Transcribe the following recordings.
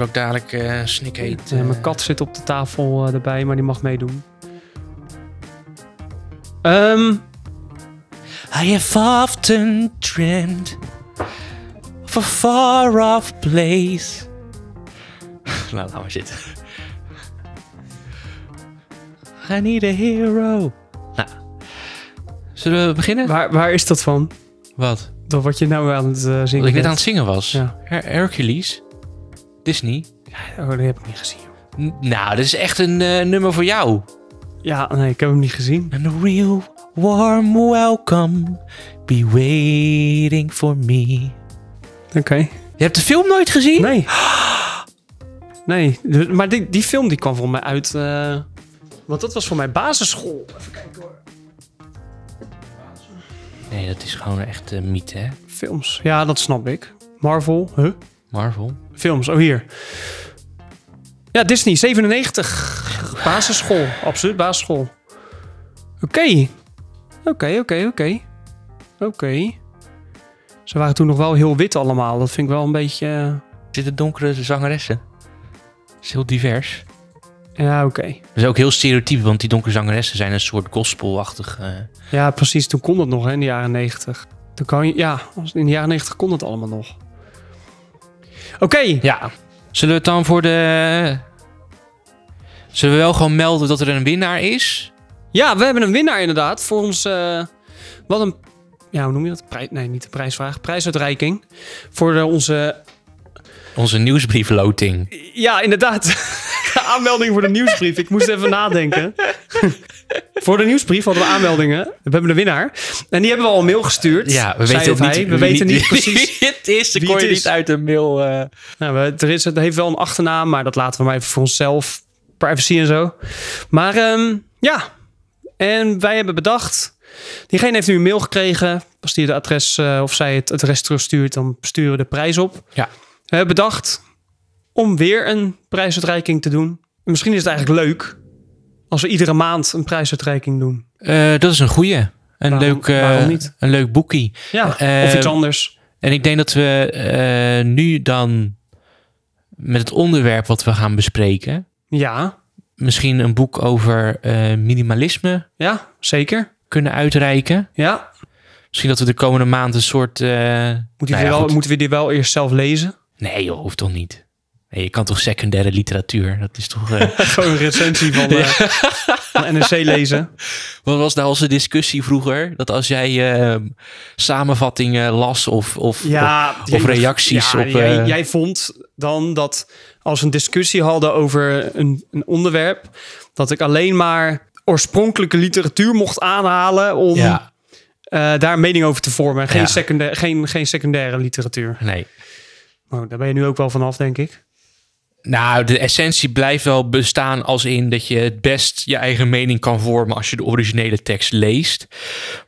Ook dadelijk eh snik heet. Eh, mijn kat zit op de tafel eh, erbij, maar die mag meedoen. Ehm, I have often dreamed of a far off place. nou, laat maar zitten. I need a hero. Nou, zullen we beginnen? waar, waar is dat van? Wat? Dat wat je nou aan het eh, zingen Dat ik net aan het zingen was. Ja. Her- Hercules. Disney. Oh, dat heb ik niet gezien. N- nou, dit is echt een eh, nummer voor jou. Ja, nee, ik heb hem niet gezien. And a real warm welcome be waiting for me. Oké. Je hebt de film nooit gezien? Nee. Nee, de- maar die, die film die kwam voor mij uit... eh, want dat was voor mijn basisschool. Even kijken hoor. Nee, dat is gewoon echt een mythe, hè? Films. Ja, dat snap ik. Marvel. Huh? Marvel. Films, oh hier. Ja, Disney, 97. Basisschool, absoluut basisschool. Oké. Oké, oké, oké. Oké. Ze waren toen nog wel heel wit allemaal. Dat vind ik wel een beetje... eh, zitten donkere zangeressen. Het is heel divers. Ja, oké. Dat is ook heel stereotyp, want die donkere zangeressen zijn een soort gospelachtig... eh, Ja, precies. Toen kon dat nog hè, in de jaren 90. Toen kan je... Ja, in de jaren 90 kon dat allemaal nog. Oké. Ja. Zullen we het dan voor de... Zullen we wel gewoon melden dat er een winnaar is? Ja, we hebben een winnaar inderdaad voor ons. eh, wat een. Ja, hoe noem je dat? Prij, nee, niet de prijsvraag. Prijsuitreiking. Voor onze. Onze nieuwsbriefloting. Ja, inderdaad. De aanmelding voor de nieuwsbrief. Ik moest even nadenken. voor de nieuwsbrief hadden we aanmeldingen. We hebben een winnaar. En die hebben we al een mail gestuurd. Ja, we weten niet, hij. We wie- weten niet precies. wie het is. Wie kon het je is. niet uit een mail... eh. Nou, er is, het heeft wel een achternaam, maar dat laten we maar even voor onszelf. Privacy en zo. Maar ehm, ja, en wij hebben bedacht. Diegene heeft nu een mail gekregen. Als die het adres eh, of zij het adres terugstuurt, dan sturen we de prijs op. Ja. We hebben bedacht om weer een prijsuitreiking te doen. Misschien is het eigenlijk leuk als we iedere maand een prijsuitreiking doen. Eh, dat is een goeie. Een, Waarom- leuk, eh, niet? een leuk boekie. Ja, Eh, of iets anders. En ik denk dat we nu dan met het onderwerp wat we gaan bespreken... Ja, misschien een boek over minimalisme ja, zeker. kunnen uitreiken. Ja, Misschien dat we de komende maand een soort... Moeten, nou ja, wel, moeten we die wel eerst zelf lezen? Nee joh, hoeft toch niet. Nee, je kan toch secundaire literatuur? Dat is toch... eh, Gewoon een recensie van, eh, van NRC lezen. Wat was nou onze discussie vroeger? Dat als jij eh, samenvattingen las of, of, Ja, of, of reacties ja, op... jij, eh, jij vond dan dat als we een discussie hadden over een, een onderwerp, dat ik alleen maar oorspronkelijke literatuur mocht aanhalen om ja, eh, daar een mening over te vormen. Geen, Ja. secundair, geen, geen secundaire literatuur. nee. Oh, daar ben je nu ook wel vanaf, denk ik. Nou, de essentie blijft wel bestaan als in dat je het best je eigen mening kan vormen als je de originele tekst leest.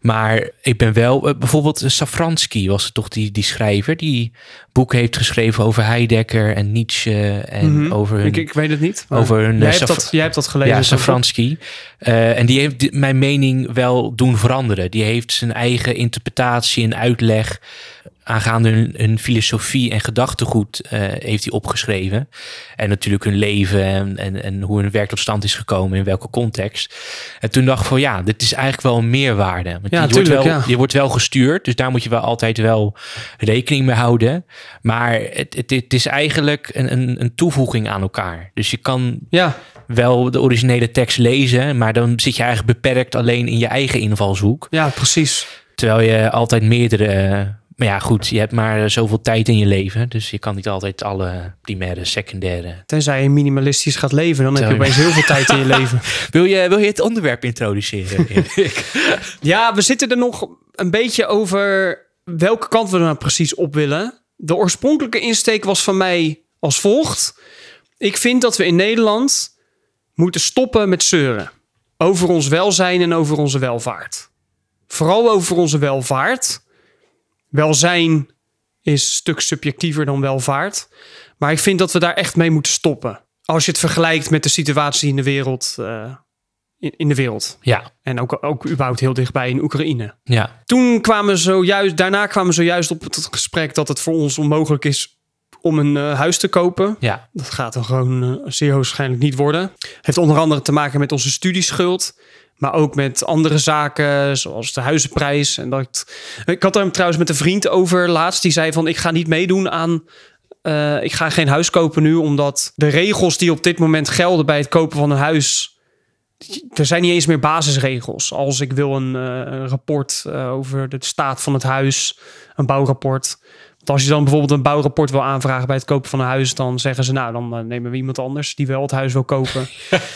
Maar ik ben wel, eh, bijvoorbeeld Safransky was het toch die, die schrijver die boek heeft geschreven over Heidegger en Nietzsche en Mhm. over hun... Ik, ik weet het niet. over een, jij, eh, hebt dat, jij hebt dat gelezen. ja? Safransky. Eh, en die heeft mijn mening wel doen veranderen. Die heeft zijn eigen interpretatie en uitleg aangaande hun, hun filosofie en gedachtegoed eh, heeft hij opgeschreven. En natuurlijk hun leven en, en, en hoe hun werk tot stand is gekomen, in welke context. En toen dacht ik van ja, dit is eigenlijk wel een meerwaarde. Want Ja, je, wordt wel, ja. je wordt wel gestuurd, dus daar moet je wel altijd wel rekening mee houden. Maar het, het, het is eigenlijk een, een, een toevoeging aan elkaar. Dus je kan Ja, wel de originele tekst lezen, maar dan zit je eigenlijk beperkt alleen in je eigen invalshoek. ja, precies. Terwijl je altijd meerdere. Maar ja, goed, je hebt maar zoveel tijd in je leven. Dus je kan niet altijd alle primaire, secundaire. Tenzij je minimalistisch gaat leven, dan heb je opeens heel veel tijd in je leven. Wil je, wil je het onderwerp introduceren? Ja, we zitten er nog een beetje over welke kant we er nou precies op willen. De oorspronkelijke insteek was van mij als volgt. Ik vind dat we in Nederland moeten stoppen met zeuren. Over ons welzijn en over onze welvaart. Vooral over onze welvaart. Welzijn is een stuk subjectiever dan welvaart. Maar ik vind dat we daar echt mee moeten stoppen. Als je het vergelijkt met de situatie in de wereld. eh, in, in de wereld. Ja, En ook, ook überhaupt heel dichtbij in Oekraïne. ja, Toen kwamen zojuist, daarna kwamen we zojuist op het gesprek dat het voor ons onmogelijk is om een eh, huis te kopen. ja, Dat gaat dan gewoon eh, zeer waarschijnlijk niet worden. Heeft onder andere te maken met onze studieschuld. Maar ook met andere zaken, zoals de huizenprijs. En dat, ik had er trouwens met een vriend over laatst. Die zei van, ik ga niet meedoen aan... eh, ik ga geen huis kopen nu, omdat de regels die op dit moment gelden bij het kopen van een huis... Er zijn niet eens meer basisregels. Als ik wil een, eh, een rapport eh, over de staat van het huis, een bouwrapport. Want als je dan bijvoorbeeld een bouwrapport wil aanvragen bij het kopen van een huis, dan zeggen ze, nou, dan eh, nemen we iemand anders die wel het huis wil kopen.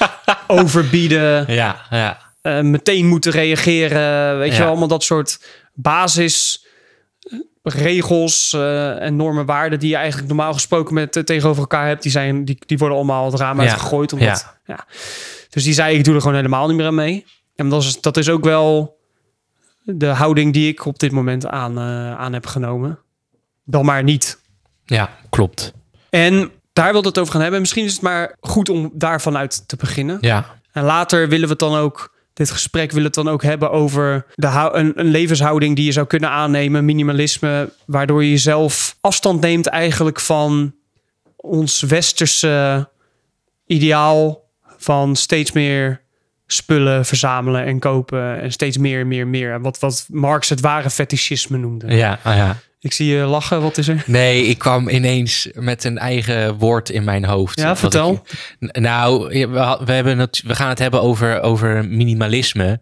Overbieden, ja, ja, meteen moeten reageren. Weet je Ja. wel, allemaal dat soort basis regels eh, en normen waarden die je eigenlijk normaal gesproken met tegenover elkaar hebt, die, zijn, die, die worden allemaal het raam Ja. uitgegooid. Omdat, ja. Dus die zei, ik doe er gewoon helemaal niet meer aan mee. En dat is, dat is ook wel de houding die ik op dit moment aan, eh, aan heb genomen. Dan maar niet. ja, klopt. En daar wil het over gaan hebben. Misschien is het maar goed om daarvan uit te beginnen. Ja, En later willen we het dan ook, dit gesprek willen we het dan ook hebben over de een, een levenshouding die je zou kunnen aannemen, minimalisme, waardoor je jezelf afstand neemt eigenlijk van ons westerse ideaal van steeds meer spullen verzamelen en kopen en steeds meer, meer, meer. Wat, wat Marx het ware fetischisme noemde. ja, ah, ja. Ik zie je lachen, wat is er? Nee, ik kwam ineens met een eigen woord in mijn hoofd. Ja, vertel. ik- nou, we, hebben het, we gaan het hebben over, over minimalisme.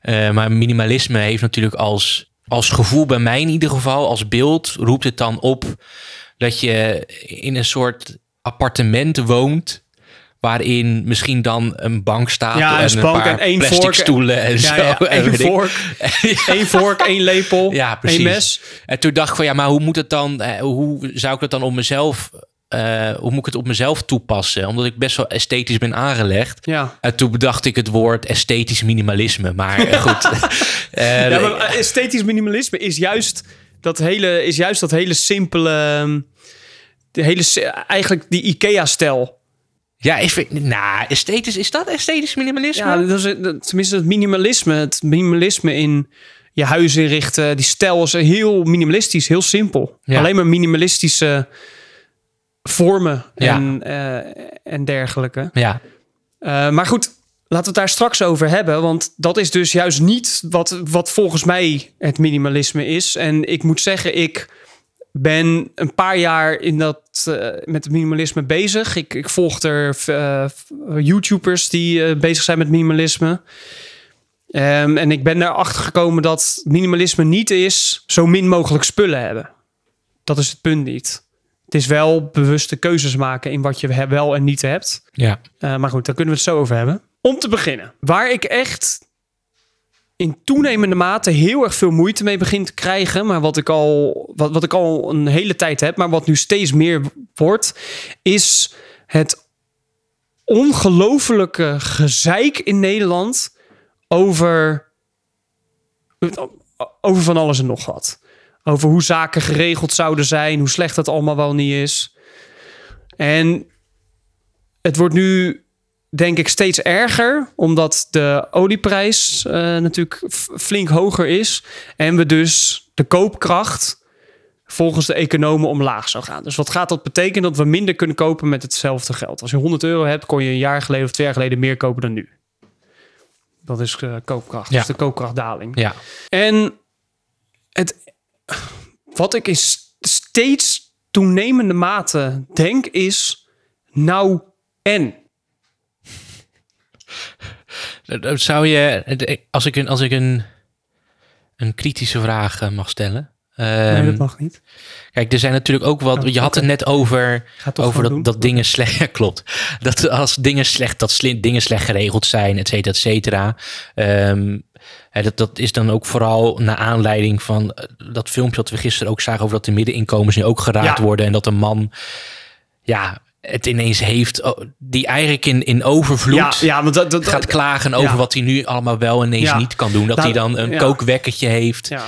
Eh, maar minimalisme heeft natuurlijk als, als gevoel, bij mij in ieder geval, als beeld, roept het dan op dat je in een soort appartement woont. Waarin misschien dan een bank staat Ja, en een een bank paar en één plastic vork. stoelen en Ja, zo. ja, één vork, één vork, één lepel, Ja, precies. één mes. En toen dacht ik van ja, maar hoe moet het dan? eh, Hoe zou ik het dan op mezelf? eh, hoe moet ik het op mezelf toepassen? Omdat ik best wel esthetisch ben aangelegd. Ja. En toen bedacht ik het woord esthetisch minimalisme. Maar eh, goed. Ja, maar esthetisch minimalisme is juist dat hele, is juist dat hele simpele, de hele, eigenlijk die IKEA-stijl. Ja, is, nou, esthetisch, is dat esthetisch minimalisme? Ja, dat is, dat- tenminste het minimalisme, het minimalisme in je huis inrichten, die stijl is heel minimalistisch, heel simpel. Ja. Alleen maar minimalistische vormen Ja. en, eh, en dergelijke. ja, Eh, maar goed, laten we het daar straks over hebben. Want dat is dus juist niet wat, wat volgens mij het minimalisme is. En ik moet zeggen, ik ben een paar jaar in dat, eh, met het minimalisme bezig. Ik, ik volg er eh, YouTubers die eh, bezig zijn met minimalisme. Ehm, en ik ben erachter gekomen dat minimalisme niet is zo min mogelijk spullen hebben. Dat is het punt niet. Het is wel bewuste keuzes maken in wat je wel en niet hebt. ja, Uh, maar goed, daar kunnen we het zo over hebben. Om te beginnen. Waar ik echt in toenemende mate heel erg veel moeite mee begin te krijgen. Maar wat ik al, wat, wat ik al een hele tijd heb, maar wat nu steeds meer wordt, is het ongelofelijke gezeik in Nederland over, over van alles en nog wat. Over hoe zaken geregeld zouden zijn, hoe slecht dat allemaal wel niet is. En het wordt nu, denk ik, steeds erger, omdat de olieprijs eh, natuurlijk flink hoger is. En we dus de koopkracht volgens de economen omlaag zou gaan. Dus wat gaat dat betekenen? Dat we minder kunnen kopen met hetzelfde geld. Als je 100 euro hebt, kon je een jaar geleden of twee jaar geleden meer kopen dan nu. Dat is eh, koopkracht. Ja. Is de koopkrachtdaling. ja, En het, wat ik in steeds toenemende mate denk is, nou en. Zou je, als ik een, als ik een, een kritische vraag eh, mag stellen. nee, Ehm, dat mag niet. Kijk, er zijn natuurlijk ook wat. Oh, je had het net over, over dat, doen. dat dingen slecht. Ja, klopt. Dat als dingen slecht, dat dingen slecht geregeld zijn, et cetera, et cetera. Ehm, dat, dat is dan ook vooral naar aanleiding van eh, dat filmpje dat we gisteren ook zagen over dat de middeninkomens nu ook geraakt Ja. worden en dat een man, ja, het ineens heeft, oh, die eigenlijk in, in overvloed Ja, ja, want dat, dat, gaat klagen over ja. wat hij nu allemaal wel ineens Ja. niet kan doen. Dat Nou, hij dan een ja. kookwekkertje heeft. ja.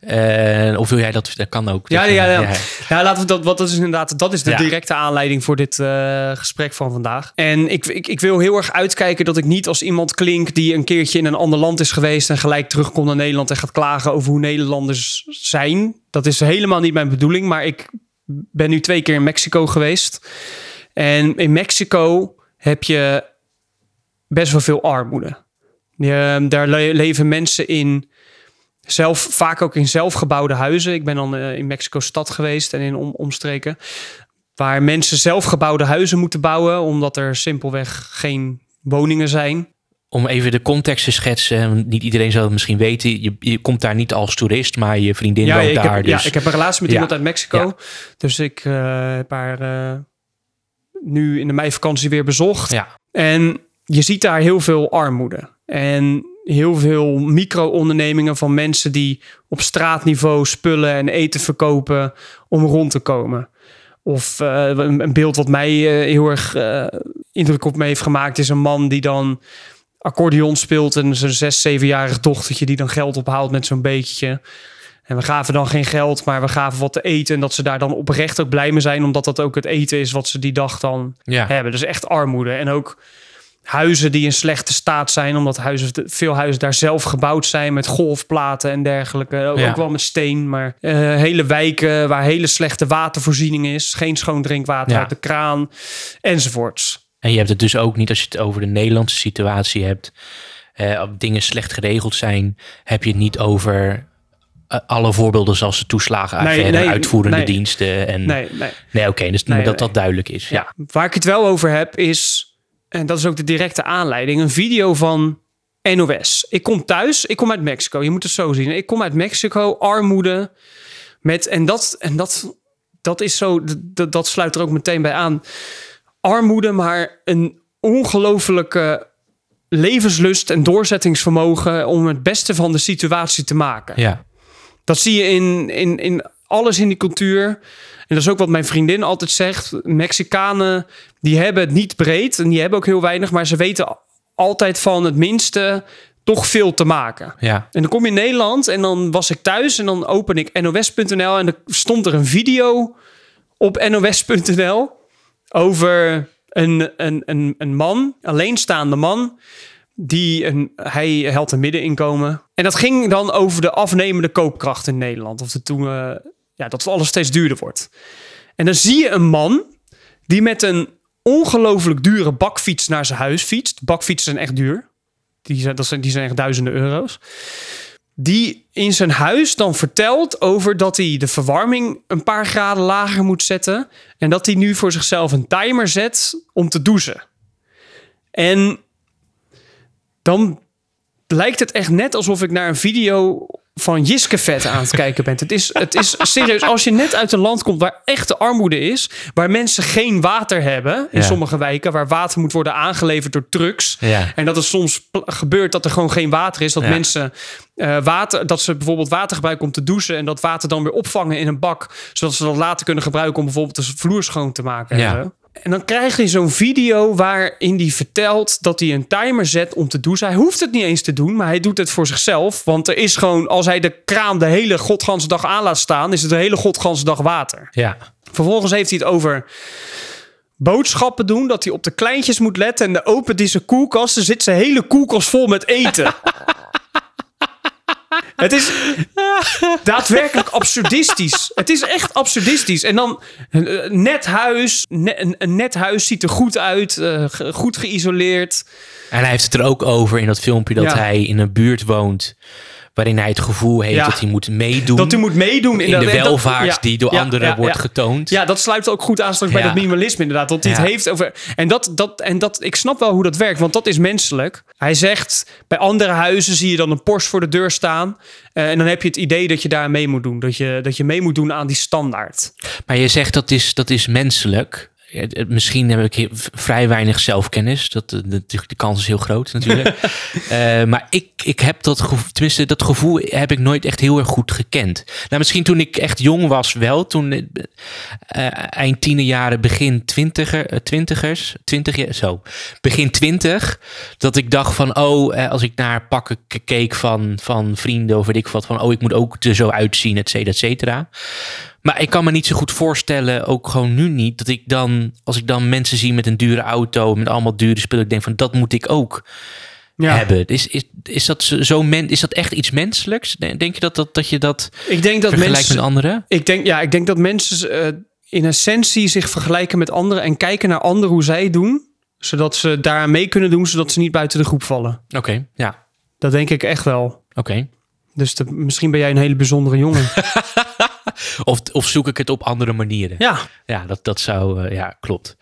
Eh, of wil jij dat? Dat kan ook. Ja, ja, ja. Ja, laten we dat. Wat dat is inderdaad. Dat is de directe aanleiding voor dit eh, gesprek van vandaag. En ik, ik, ik wil heel erg uitkijken dat ik niet als iemand klink die een keertje in een ander land is geweest en gelijk terugkomt naar Nederland en gaat klagen over hoe Nederlanders zijn. Dat is helemaal niet mijn bedoeling. Maar ik ben nu twee keer in Mexico geweest. En in Mexico heb je best wel veel armoede. Je, daar le- leven mensen in zelf, vaak ook in zelfgebouwde huizen. Ik ben dan eh, in Mexico-stad geweest en in om, omstreken. Waar mensen zelfgebouwde huizen moeten bouwen, omdat er simpelweg geen woningen zijn. Om even de context te schetsen. Niet iedereen zal het misschien weten. Je, je komt daar niet als toerist, maar je vriendin Ja, woont daar. heb, dus ja, ik heb een relatie met Ja. iemand uit Mexico. Ja. Dus ik eh, heb haar eh, nu in de meivakantie weer bezocht. ja, En je ziet daar heel veel armoede. En heel veel micro-ondernemingen van mensen die op straatniveau spullen en eten verkopen om rond te komen. Of eh, een beeld wat mij eh, heel erg eh, indruk op me heeft gemaakt is een man die dan accordeon speelt en zijn zes, zevenjarig dochtertje die dan geld ophaalt met zo'n beetje. En we gaven dan geen geld, maar we gaven wat te eten. En dat ze daar dan oprecht ook blij mee zijn, omdat dat ook het eten is wat ze die dag dan ja. hebben. Dus echt armoede. En ook huizen die in slechte staat zijn, omdat huizen, veel huizen daar zelf gebouwd zijn met golfplaten en dergelijke. Ook, Ja. ook wel met steen, maar eh, hele wijken waar hele slechte watervoorziening is, geen schoon drinkwater Ja. uit de kraan enzovoorts. En je hebt het dus ook niet als je het over de Nederlandse situatie hebt. of dingen slecht geregeld zijn, heb je het niet over alle voorbeelden zoals de toeslagenaffaire, Nee, nee, uitvoerende nee. diensten. En, nee, Nee, nee. oké, dus Nee, maar dat dat duidelijk is. Ja. Ja. Waar ik het wel over heb is, en dat is ook de directe aanleiding, een video van NOS. Ik kom thuis, ik kom uit Mexico. Je moet het zo zien. Ik kom uit Mexico, armoede. Met, en dat, en dat, dat is zo, dat, dat sluit er ook meteen bij aan. Armoede, maar een ongelofelijke levenslust en doorzettingsvermogen om het beste van de situatie te maken. ja. Dat zie je in, in, in alles in die cultuur. En dat is ook wat mijn vriendin altijd zegt. Mexicanen, die hebben het niet breed. En die hebben ook heel weinig. Maar ze weten altijd van het minste toch veel te maken. ja. En dan kom je in Nederland en dan was ik thuis. En dan open ik nos.nl. En er stond er een video op nos.nl. Over een, een, een, een man, alleenstaande man die een, hij had een middeninkomen. En dat ging dan over de afnemende koopkracht in Nederland. Of de toen, eh, ja, dat alles steeds duurder wordt. En dan zie je een man die met een ongelooflijk dure bakfiets naar zijn huis fietst. Bakfietsen zijn echt duur. Die zijn, dat zijn, die zijn echt duizenden euro's. Die in zijn huis dan vertelt over dat hij de verwarming een paar graden lager moet zetten. En dat hij nu voor zichzelf een timer zet om te douchen. En dan lijkt het echt net alsof ik naar een video van Jiske Vet aan het kijken ben. Het is, het is serieus, als je net uit een land komt waar echte armoede is, waar mensen geen water hebben in Ja. sommige wijken, waar water moet worden aangeleverd door trucks. Ja. En dat er soms gebeurt dat er gewoon geen water is. Dat Ja. mensen eh, water, dat ze bijvoorbeeld water gebruiken om te douchen en dat water dan weer opvangen in een bak, zodat ze dat later kunnen gebruiken om bijvoorbeeld de vloer schoon te maken. en Ja. En dan krijg je zo'n video waarin hij vertelt dat hij een timer zet om te douchen. Hij hoeft het niet eens te doen, maar hij doet het voor zichzelf. Want er is gewoon, als hij de kraan de hele godganse dag aan laat staan, is het de hele godganse dag water. ja. Vervolgens heeft hij het over boodschappen doen. Dat hij op de kleintjes moet letten. En de opent hij zijn koelkast. Er zit zijn hele koelkast vol met eten. Het is daadwerkelijk absurdistisch. Het is echt absurdistisch. En dan een net huis. ne- een, net huis ziet er goed uit. eh, goed geïsoleerd. En hij heeft het er ook over in dat filmpje dat Ja. hij in een buurt woont waarin hij het gevoel heeft Ja. dat hij moet meedoen Dat hij moet meedoen in de welvaart ja, die door ja, anderen wordt getoond. Ja, dat sluit ook goed aan straks bij dat minimalisme inderdaad. Dat hij het heeft over... En, dat, dat, en dat, ik snap wel hoe dat werkt, want dat is menselijk. Hij zegt, bij andere huizen zie je dan een Porsche voor de deur staan. eh, en dan heb je het idee dat je daar mee moet doen. Dat je, dat je mee moet doen aan die standaard. Maar je zegt dat is, dat is menselijk. Het- het- misschien heb ik vrij weinig zelfkennis. Dat, de, de, de kans is heel groot natuurlijk. Eh, maar ik, ik heb dat gevoel, tenminste, dat gevoel heb ik nooit echt heel erg goed gekend. Nou, misschien toen ik echt jong was wel. Toen eh, eh, eind tienerjaren, begin twintiger, eh, twintigers, twintig jaar, zo. Begin twintig. Dat ik dacht van, oh, eh, als ik naar pakken keek van, van vrienden of weet ik wat. Van, oh, ik moet ook er zo uitzien, et cetera, et cetera. Maar ik kan me niet zo goed voorstellen, ook gewoon nu niet, dat ik dan, als ik dan mensen zie met een dure auto, met allemaal dure spullen, ik denk van dat moet ik ook Ja. hebben. Is, is, is, dat zo- zo men, is dat echt iets menselijks? Denk je dat, dat, dat je dat, Ik denk dat vergelijkt mensen... met anderen? Ik denk, ja, ik denk dat mensen eh, in essentie zich vergelijken met anderen en kijken naar anderen hoe zij doen, zodat ze daaraan mee kunnen doen, zodat ze niet buiten de groep vallen. Oké, ja, Dat denk ik echt wel. oké. Dus de- misschien ben jij een hele bijzondere jongen. Of, of zoek ik het op andere manieren? ja, Ja, dat, dat zou, eh, ja, klopt.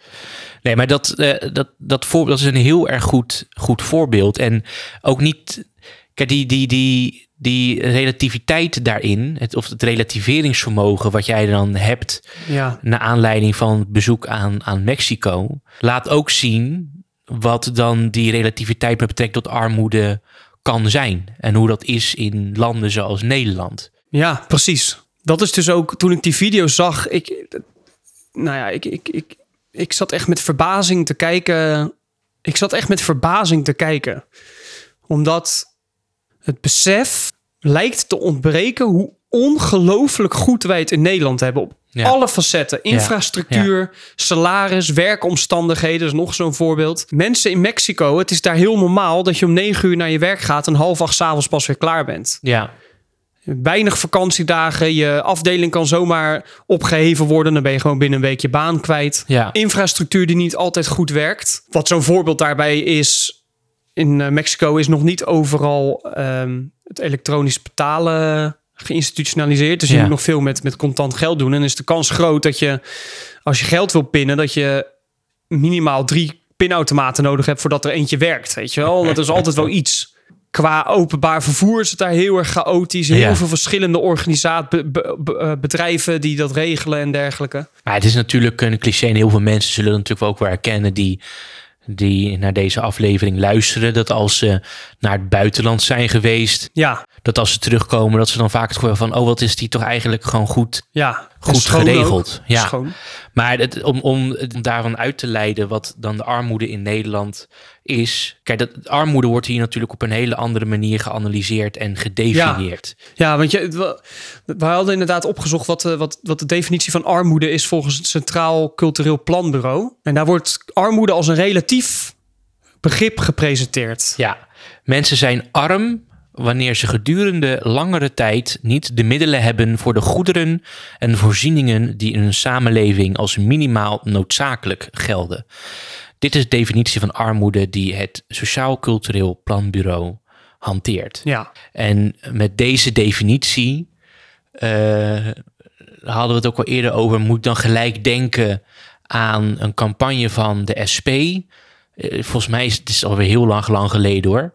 Nee, maar dat, eh, dat, dat, voor, dat is een heel erg goed, goed voorbeeld. En ook niet, kijk, die, die, die, die relativiteit daarin, het, of het relativeringsvermogen wat jij dan hebt ja, naar aanleiding van het bezoek aan, aan Mexico, laat ook zien wat dan die relativiteit met betrekking tot armoede kan zijn. En hoe dat is in landen zoals Nederland. ja, precies. Dat is dus ook toen ik die video zag. Ik, nou ja, ik, ik, ik, ik zat echt met verbazing te kijken. Ik zat echt met verbazing te kijken. Omdat het besef lijkt te ontbreken hoe ongelooflijk goed wij het in Nederland hebben. Op Ja. alle facetten. Infrastructuur, salaris, werkomstandigheden. Dat is nog zo'n voorbeeld. Mensen in Mexico, het is daar heel normaal dat je om negen uur naar je werk gaat en half acht 's avonds pas weer klaar bent. Ja, Weinig vakantiedagen. Je afdeling kan zomaar opgeheven worden. Dan ben je gewoon binnen een week je baan kwijt. ja, Infrastructuur die niet altijd goed werkt. Wat zo'n voorbeeld daarbij is. In eh, Mexico is nog niet overal ehm, het elektronisch betalen geïnstitutionaliseerd. Dus je Ja. moet nog veel met, met contant geld doen. En is de kans groot dat je, als je geld wil pinnen, dat je minimaal drie pinautomaten nodig hebt voordat er eentje werkt. Weet je wel? Dat is altijd wel iets. Qua openbaar vervoer is het daar heel erg chaotisch. Heel Ja. veel verschillende organisaties, bedrijven die dat regelen en dergelijke. Maar het is natuurlijk een cliché en heel veel mensen zullen het natuurlijk ook wel herkennen die, die naar deze aflevering luisteren. Dat als ze naar het buitenland zijn geweest, Ja, dat als ze terugkomen, dat ze dan vaak het gevoel van, oh wat is die toch eigenlijk gewoon goed, ja. goed geregeld. ook. Ja. Schoon. Maar het, om, om, om daarvan uit te leiden wat dan de armoede in Nederland is. Kijk, dat, armoede wordt hier natuurlijk op een hele andere manier geanalyseerd en gedefinieerd. Ja, want je, we, we hadden inderdaad opgezocht wat, de- wat, wat de definitie van armoede is volgens het Centraal Cultureel Planbureau. En daar wordt armoede als een relatief begrip gepresenteerd. Ja, mensen zijn arm wanneer ze gedurende langere tijd niet de middelen hebben voor de goederen en voorzieningen die in een samenleving als minimaal noodzakelijk gelden. Dit is de definitie van armoede die het Sociaal Cultureel Planbureau hanteert. Ja, En met deze definitie eh, hadden we het ook al eerder over. Moet dan gelijk denken aan een campagne van de SP. Eh, volgens mij is het is alweer heel lang, lang geleden hoor.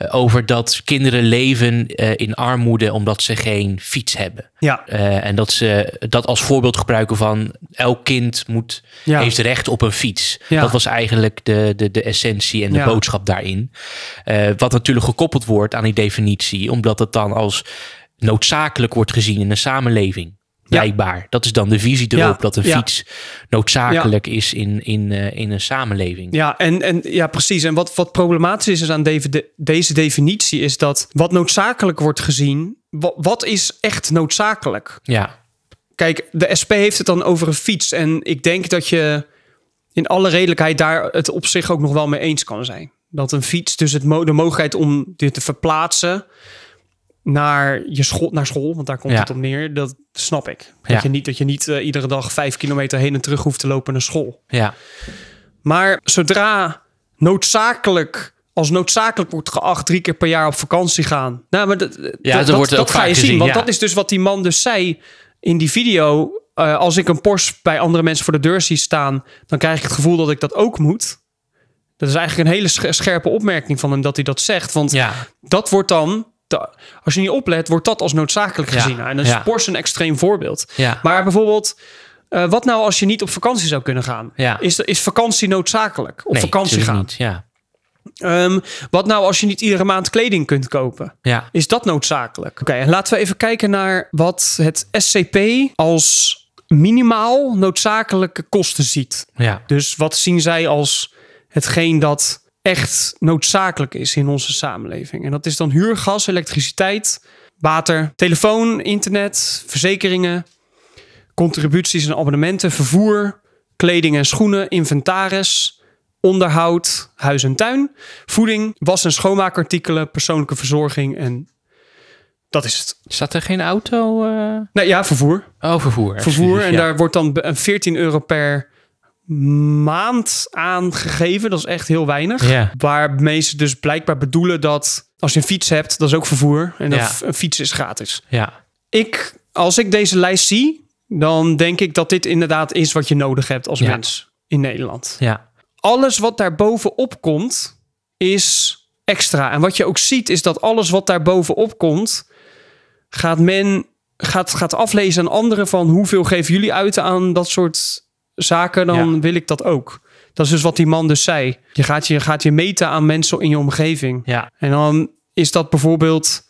Eh, over dat kinderen leven eh, in armoede omdat ze geen fiets hebben. ja, Eh, en dat ze dat als voorbeeld gebruiken van elk kind moet, Ja. heeft recht op een fiets. Ja. Dat was eigenlijk de, de, de essentie en de Ja. boodschap daarin. Wat natuurlijk gekoppeld wordt aan die definitie, omdat het dan als noodzakelijk wordt gezien in een samenleving. Blijkbaar. Dat is dan de visie erop Ja. dat een fiets noodzakelijk is in, in, eh, in een samenleving. ja, en, en ja, precies. En wat, wat problematisch is aan deze, de- deze definitie is dat wat noodzakelijk wordt gezien, wat, wat is echt noodzakelijk? Ja, Kijk, de SP heeft het dan over een fiets. En ik denk dat je in alle redelijkheid daar het op zich ook nog wel mee eens kan zijn. Dat een fiets, dus het de mogelijkheid om dit te verplaatsen naar, je school, naar school, want daar komt Ja. het op neer, dat snap ik. Dat Ja. je niet, dat je niet eh, iedere dag vijf kilometer heen en terug hoeft te lopen naar school. ja, Maar zodra noodzakelijk, als noodzakelijk wordt geacht drie keer per jaar op vakantie gaan. Nou, maar dat, Ja, dat, dat wordt dat, ga je zien. Want dat is dus wat die man dus zei in die video. Eh, als ik een Porsche bij andere mensen voor de deur zie staan, dan krijg ik het gevoel dat ik dat ook moet. Dat is eigenlijk een hele sche- scherpe opmerking van hem dat hij dat zegt. Want dat wordt dan, als je niet oplet, wordt dat als noodzakelijk gezien. En dan is ja. Porsche een extreem voorbeeld. ja. Maar bijvoorbeeld Eh, wat nou als je niet op vakantie zou kunnen gaan? Ja. Is, is vakantie noodzakelijk? Op Nee, vakantie gaan? Niet. Ja. Ehm, wat nou als je niet iedere maand kleding kunt kopen? Ja. Is dat noodzakelijk? Oké, en laten we even kijken naar wat het SCP als minimaal noodzakelijke kosten ziet. Ja. Dus wat zien zij als hetgeen dat echt noodzakelijk is in onze samenleving? En dat is dan huur, gas, elektriciteit, water, telefoon, internet, verzekeringen, contributies en abonnementen, vervoer, kleding en schoenen, inventaris, onderhoud, huis en tuin, voeding, was- en schoonmaakartikelen, persoonlijke verzorging en dat is het. Staat er geen auto? eh Nou ja, vervoer. Oh, vervoer. Vervoer en ja. daar wordt dan be- een 14 euro per maand aan gegeven. Dat is echt heel weinig. Ja. Waarmee ze dus blijkbaar bedoelen dat als je een fiets hebt, dat is ook vervoer. En Ja. een fiets is gratis. Ja. Ik, als ik deze lijst zie, dan denk ik dat dit inderdaad is wat je nodig hebt als mens in Nederland. Ja. Alles wat daar bovenop komt, is extra. En wat je ook ziet, is dat alles wat daar bovenop komt, gaat men gaat, gaat aflezen aan anderen van hoeveel geven jullie uit aan dat soort zaken, dan Ja. wil ik dat ook. Dat is dus wat die man dus zei. Je gaat je, gaat je meten aan mensen in je omgeving. Ja. En dan is dat bijvoorbeeld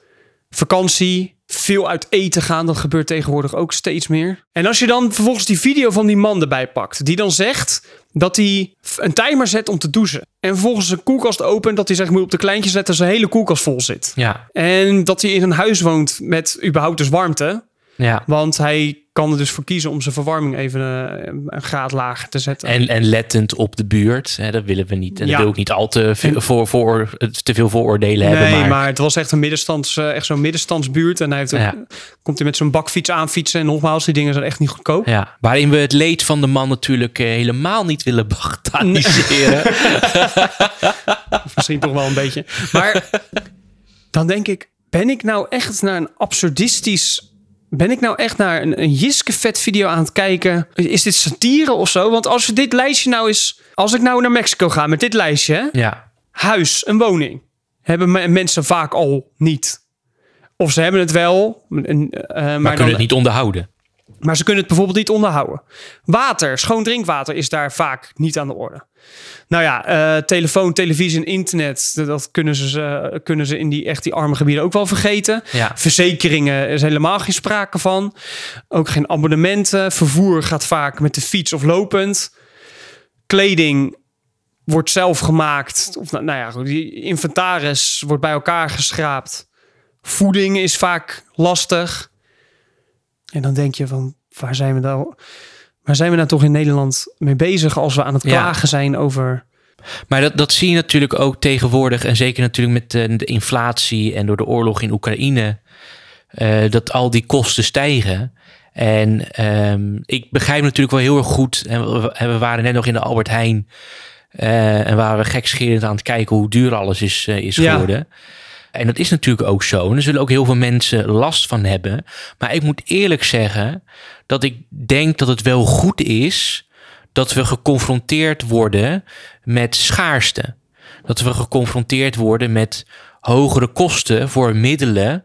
vakantie, veel uit eten gaan. Dat gebeurt tegenwoordig ook steeds meer. En als je dan vervolgens die video van die man erbij pakt, die dan zegt dat hij een timer zet om te douchen. En vervolgens een koelkast opent, dat hij zegt moet op de kleintje zetten, zijn hele koelkast vol zit. Ja. En dat hij in een huis woont met überhaupt dus warmte. Ja. Want hij kan er dus voor kiezen om zijn verwarming even eh, een graad lager te zetten. En, en lettend op de buurt. Hè, dat willen we niet. En Ja. dat wil ik niet al te veel, voor, voor, te veel vooroordelen hebben. Nee, Maar, maar... het was echt een middenstands, eh, echt zo'n middenstandsbuurt. En hij heeft ook- Ja. komt hij met zijn bakfiets aanfietsen. En nogmaals, die dingen zijn echt niet goedkoop. Ja, waarin we het leed van de man natuurlijk eh, helemaal niet willen bagatelliseren. Misschien toch wel een beetje. Maar dan denk ik, ben ik nou echt naar een absurdistisch... Ben ik nou echt naar een, een Jiske vet video aan het kijken? Is dit satire of zo? Want als we dit lijstje nou eens... Als ik nou naar Mexico ga met dit lijstje... hè, Ja, huis, een woning, hebben me- mensen vaak al niet. Of ze hebben het wel, en, eh, maar, maar, dan, kunnen het niet onderhouden. maar ze kunnen het bijvoorbeeld niet onderhouden. Water, schoon drinkwater is daar vaak niet aan de orde. Nou ja, eh, telefoon, televisie en internet, dat kunnen ze, kunnen ze in die echt die arme gebieden ook wel vergeten. Ja. Verzekeringen is helemaal geen sprake van. Ook geen abonnementen. Vervoer gaat vaak met de fiets of lopend. Kleding wordt zelf gemaakt. Of nou, nou ja, die inventaris wordt bij elkaar geschraapt. Voeding is vaak lastig. En dan denk je van, waar zijn we nou, waar zijn we nou toch in Nederland mee bezig als we aan het Ja. klagen zijn over... Maar dat, dat zie je natuurlijk ook tegenwoordig. En zeker natuurlijk met de, de inflatie en door de oorlog in Oekraïne. eh, dat al die kosten stijgen. En ehm, ik begrijp natuurlijk wel heel erg goed. En we, en we waren net nog in de Albert Heijn. eh, en waren we gekscherend aan het kijken hoe duur alles is, eh, is Ja. geworden. En dat is natuurlijk ook zo. En er zullen ook heel veel mensen last van hebben. Maar ik moet eerlijk zeggen dat ik denk dat het wel goed is dat we geconfronteerd worden met schaarste. Dat we geconfronteerd worden met hogere kosten voor middelen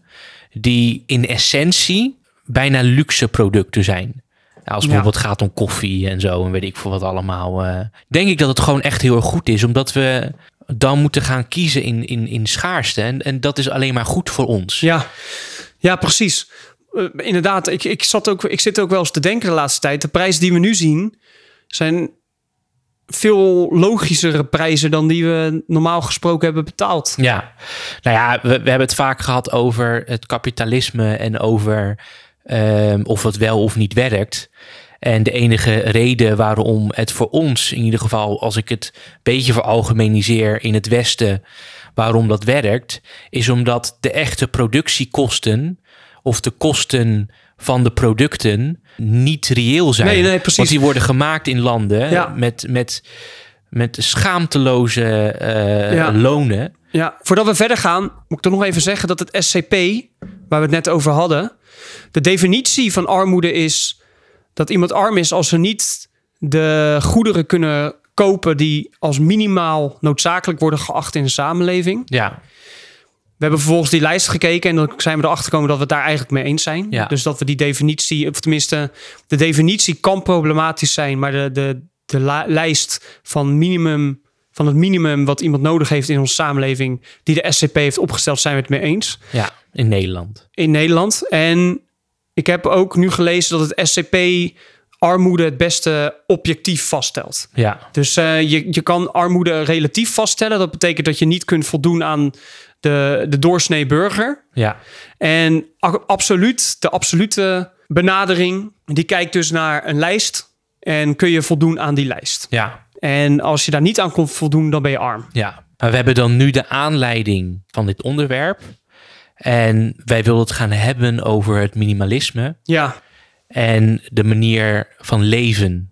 die in essentie bijna luxe producten zijn. Nou, als het Ja. bijvoorbeeld gaat om koffie en zo en weet ik veel wat allemaal. eh, denk ik dat het gewoon echt heel erg goed is, omdat we dan moeten gaan kiezen in, in, in schaarste. En, en dat is alleen maar goed voor ons. Ja, ja precies. Eh, inderdaad, ik, ik, zat ook, ik zit ook wel eens te denken de laatste tijd. De prijzen die we nu zien zijn veel logischere prijzen dan die we normaal gesproken hebben betaald. Ja, nou ja, we, we hebben het vaak gehad over het kapitalisme en over ehm, of het wel of niet werkt. En de enige reden waarom het voor ons, in ieder geval als ik het een beetje veralgemeniseer in het Westen, waarom dat werkt, is omdat de echte productiekosten of de kosten van de producten niet reëel zijn. Nee, nee, precies. Want die worden gemaakt in landen Ja. met, met, met schaamteloze eh, Ja. lonen. Ja, voordat we verder gaan, moet ik toch nog even zeggen dat het SCP, waar we het net over hadden, de definitie van armoede is dat iemand arm is als ze niet de goederen kunnen kopen die als minimaal noodzakelijk worden geacht in de samenleving. Ja, We hebben vervolgens die lijst gekeken en dan zijn we erachter gekomen dat we het daar eigenlijk mee eens zijn. Ja. Dus dat we die definitie, of tenminste, de definitie kan problematisch zijn, maar de, de, de lijst van minimum, van het minimum wat iemand nodig heeft in onze samenleving, die de SCP heeft opgesteld, zijn we het mee eens Ja, in Nederland. in Nederland. En ik heb ook nu gelezen dat het SCP armoede het beste objectief vaststelt. Ja, Dus eh, je, je kan armoede relatief vaststellen. Dat betekent dat je niet kunt voldoen aan de, de doorsnee burger. ja, En absoluut, de absolute benadering, die kijkt dus naar een lijst. En kun je voldoen aan die lijst. ja, En als je daar niet aan kon voldoen, dan ben je arm. ja. Maar we hebben dan nu de aanleiding van dit onderwerp. En wij willen het gaan hebben over het minimalisme Ja, en de manier van leven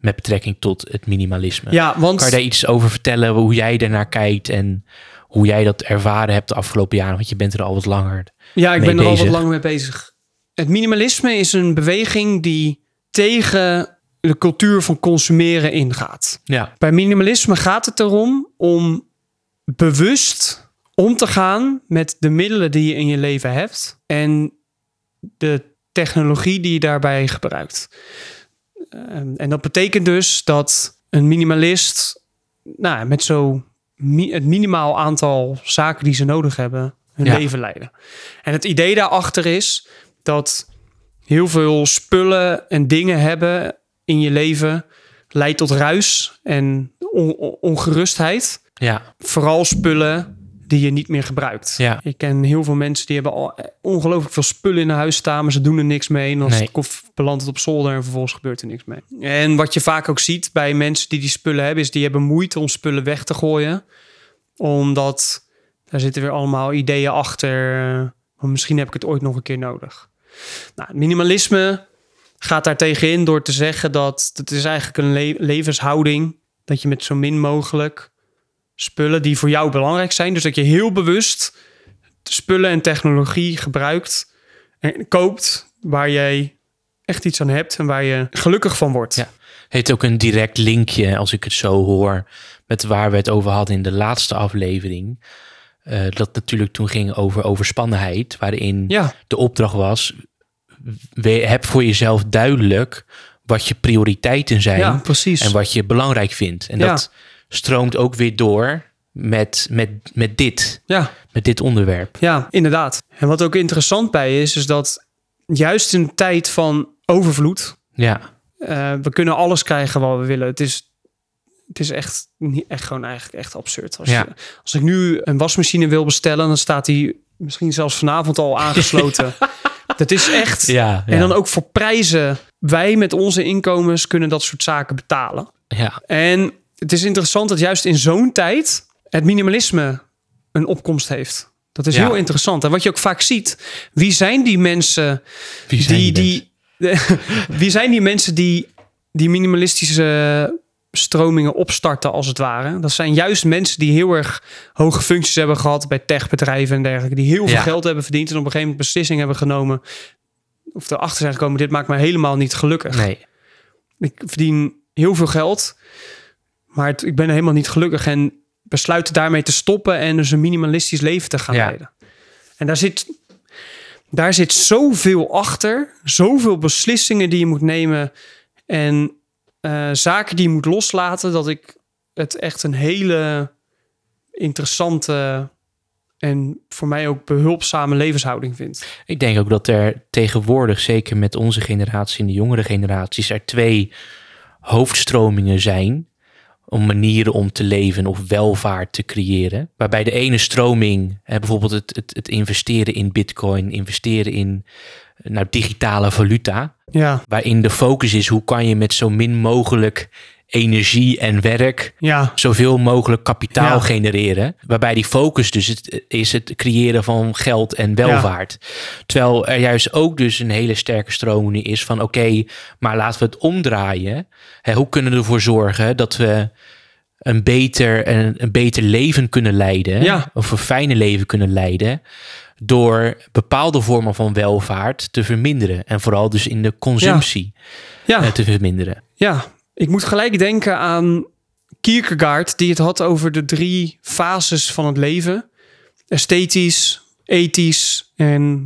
met betrekking tot het minimalisme. ja want... Kan je daar iets over vertellen, hoe jij ernaar kijkt en hoe jij dat ervaren hebt de afgelopen jaren? Want je bent er al wat langer. Ja, ik ben er al wat langer mee bezig. Het minimalisme is een beweging die tegen de cultuur van consumeren ingaat. Ja, Bij minimalisme gaat het erom om bewust om te gaan met de middelen die je in je leven hebt en de technologie die je daarbij gebruikt. Ehm, en dat betekent dus dat een minimalist nou, met zo mi- het minimaal aantal zaken die ze nodig hebben hun Ja. leven leiden. En het idee daarachter is dat heel veel spullen en dingen hebben in je leven leidt tot ruis en on- on- ongerustheid. ja, Vooral spullen die je niet meer gebruikt. Ja. Ik ken heel veel mensen die hebben al ongelooflijk veel spullen in huis staan, maar ze doen er niks mee. En dan Nee. belandt het op zolder en vervolgens gebeurt er niks mee. En wat je vaak ook ziet bij mensen die die spullen hebben, is die hebben moeite om spullen weg te gooien. Omdat daar zitten weer allemaal ideeën achter. eh, misschien heb ik het ooit nog een keer nodig. Nou, minimalisme gaat daar tegenin door te zeggen dat het is eigenlijk een le- levenshouding. Dat je met zo min mogelijk spullen die voor jou belangrijk zijn. Dus dat je heel bewust spullen en technologie gebruikt en koopt waar jij echt iets aan hebt en waar je gelukkig van wordt. Ja. heeft ook een direct linkje, als ik het zo hoor, met waar we het over hadden in de laatste aflevering. Eh, dat natuurlijk toen ging over overspannenheid, waarin Ja, de opdracht was: we, heb voor jezelf duidelijk wat je prioriteiten zijn ja en wat je belangrijk vindt. En Ja. dat stroomt ook weer door met, met, met dit, ja, met dit onderwerp. ja, inderdaad. En wat ook interessant bij is, is dat juist in een tijd van overvloed, Ja, eh, we kunnen alles krijgen wat we willen. Het is, het is echt, echt gewoon eigenlijk echt absurd. Als, Ja. je, als ik nu een wasmachine wil bestellen, dan staat die misschien zelfs vanavond al aangesloten. Dat is echt. ja, En dan ook voor prijzen. Wij met onze inkomens kunnen dat soort zaken betalen. ja, En het is interessant dat juist in zo'n tijd het minimalisme een opkomst heeft. Dat is Ja. heel interessant. En wat je ook vaak ziet, wie zijn die mensen Wie zijn die, die die, wie zijn die mensen die die minimalistische stromingen opstarten als het ware? Dat zijn juist mensen die heel erg hoge functies hebben gehad bij techbedrijven en dergelijke, die heel veel Ja. geld hebben verdiend en op een gegeven moment beslissing hebben genomen of erachter zijn gekomen, dit maakt me helemaal niet gelukkig. Nee. Ik verdien heel veel geld, maar het- ik ben helemaal niet gelukkig en besluiten daarmee te stoppen en dus een minimalistisch leven te gaan Ja. leiden. En daar zit, daar zit zoveel achter, zoveel beslissingen die je moet nemen en eh, zaken die je moet loslaten, dat ik het echt een hele interessante en voor mij ook behulpzame levenshouding vind. Ik denk ook dat er tegenwoordig, zeker met onze generatie en de jongere generaties, er twee hoofdstromingen zijn om manieren om te leven of welvaart te creëren. Waarbij de ene stroming, hè, bijvoorbeeld het, het, het investeren in bitcoin, investeren in eh, nou, digitale valuta, Ja, waarin de focus is hoe kan je met zo min mogelijk energie en werk ja, zoveel mogelijk kapitaal Ja. genereren. Waarbij die focus dus het, is het creëren van geld en welvaart. Terwijl er juist ook dus een hele sterke stroom nu is van oké, maar laten we het omdraaien. Hè, hoe kunnen we ervoor zorgen dat we een beter, een, een beter leven kunnen leiden. Ja. Of een fijne leven kunnen leiden. Door bepaalde vormen van welvaart te verminderen. En vooral dus in de consumptie ja. eh, te verminderen. Ja, ik moet gelijk denken aan Kierkegaard, die het had over de drie fases van het leven. esthetisch, ethisch en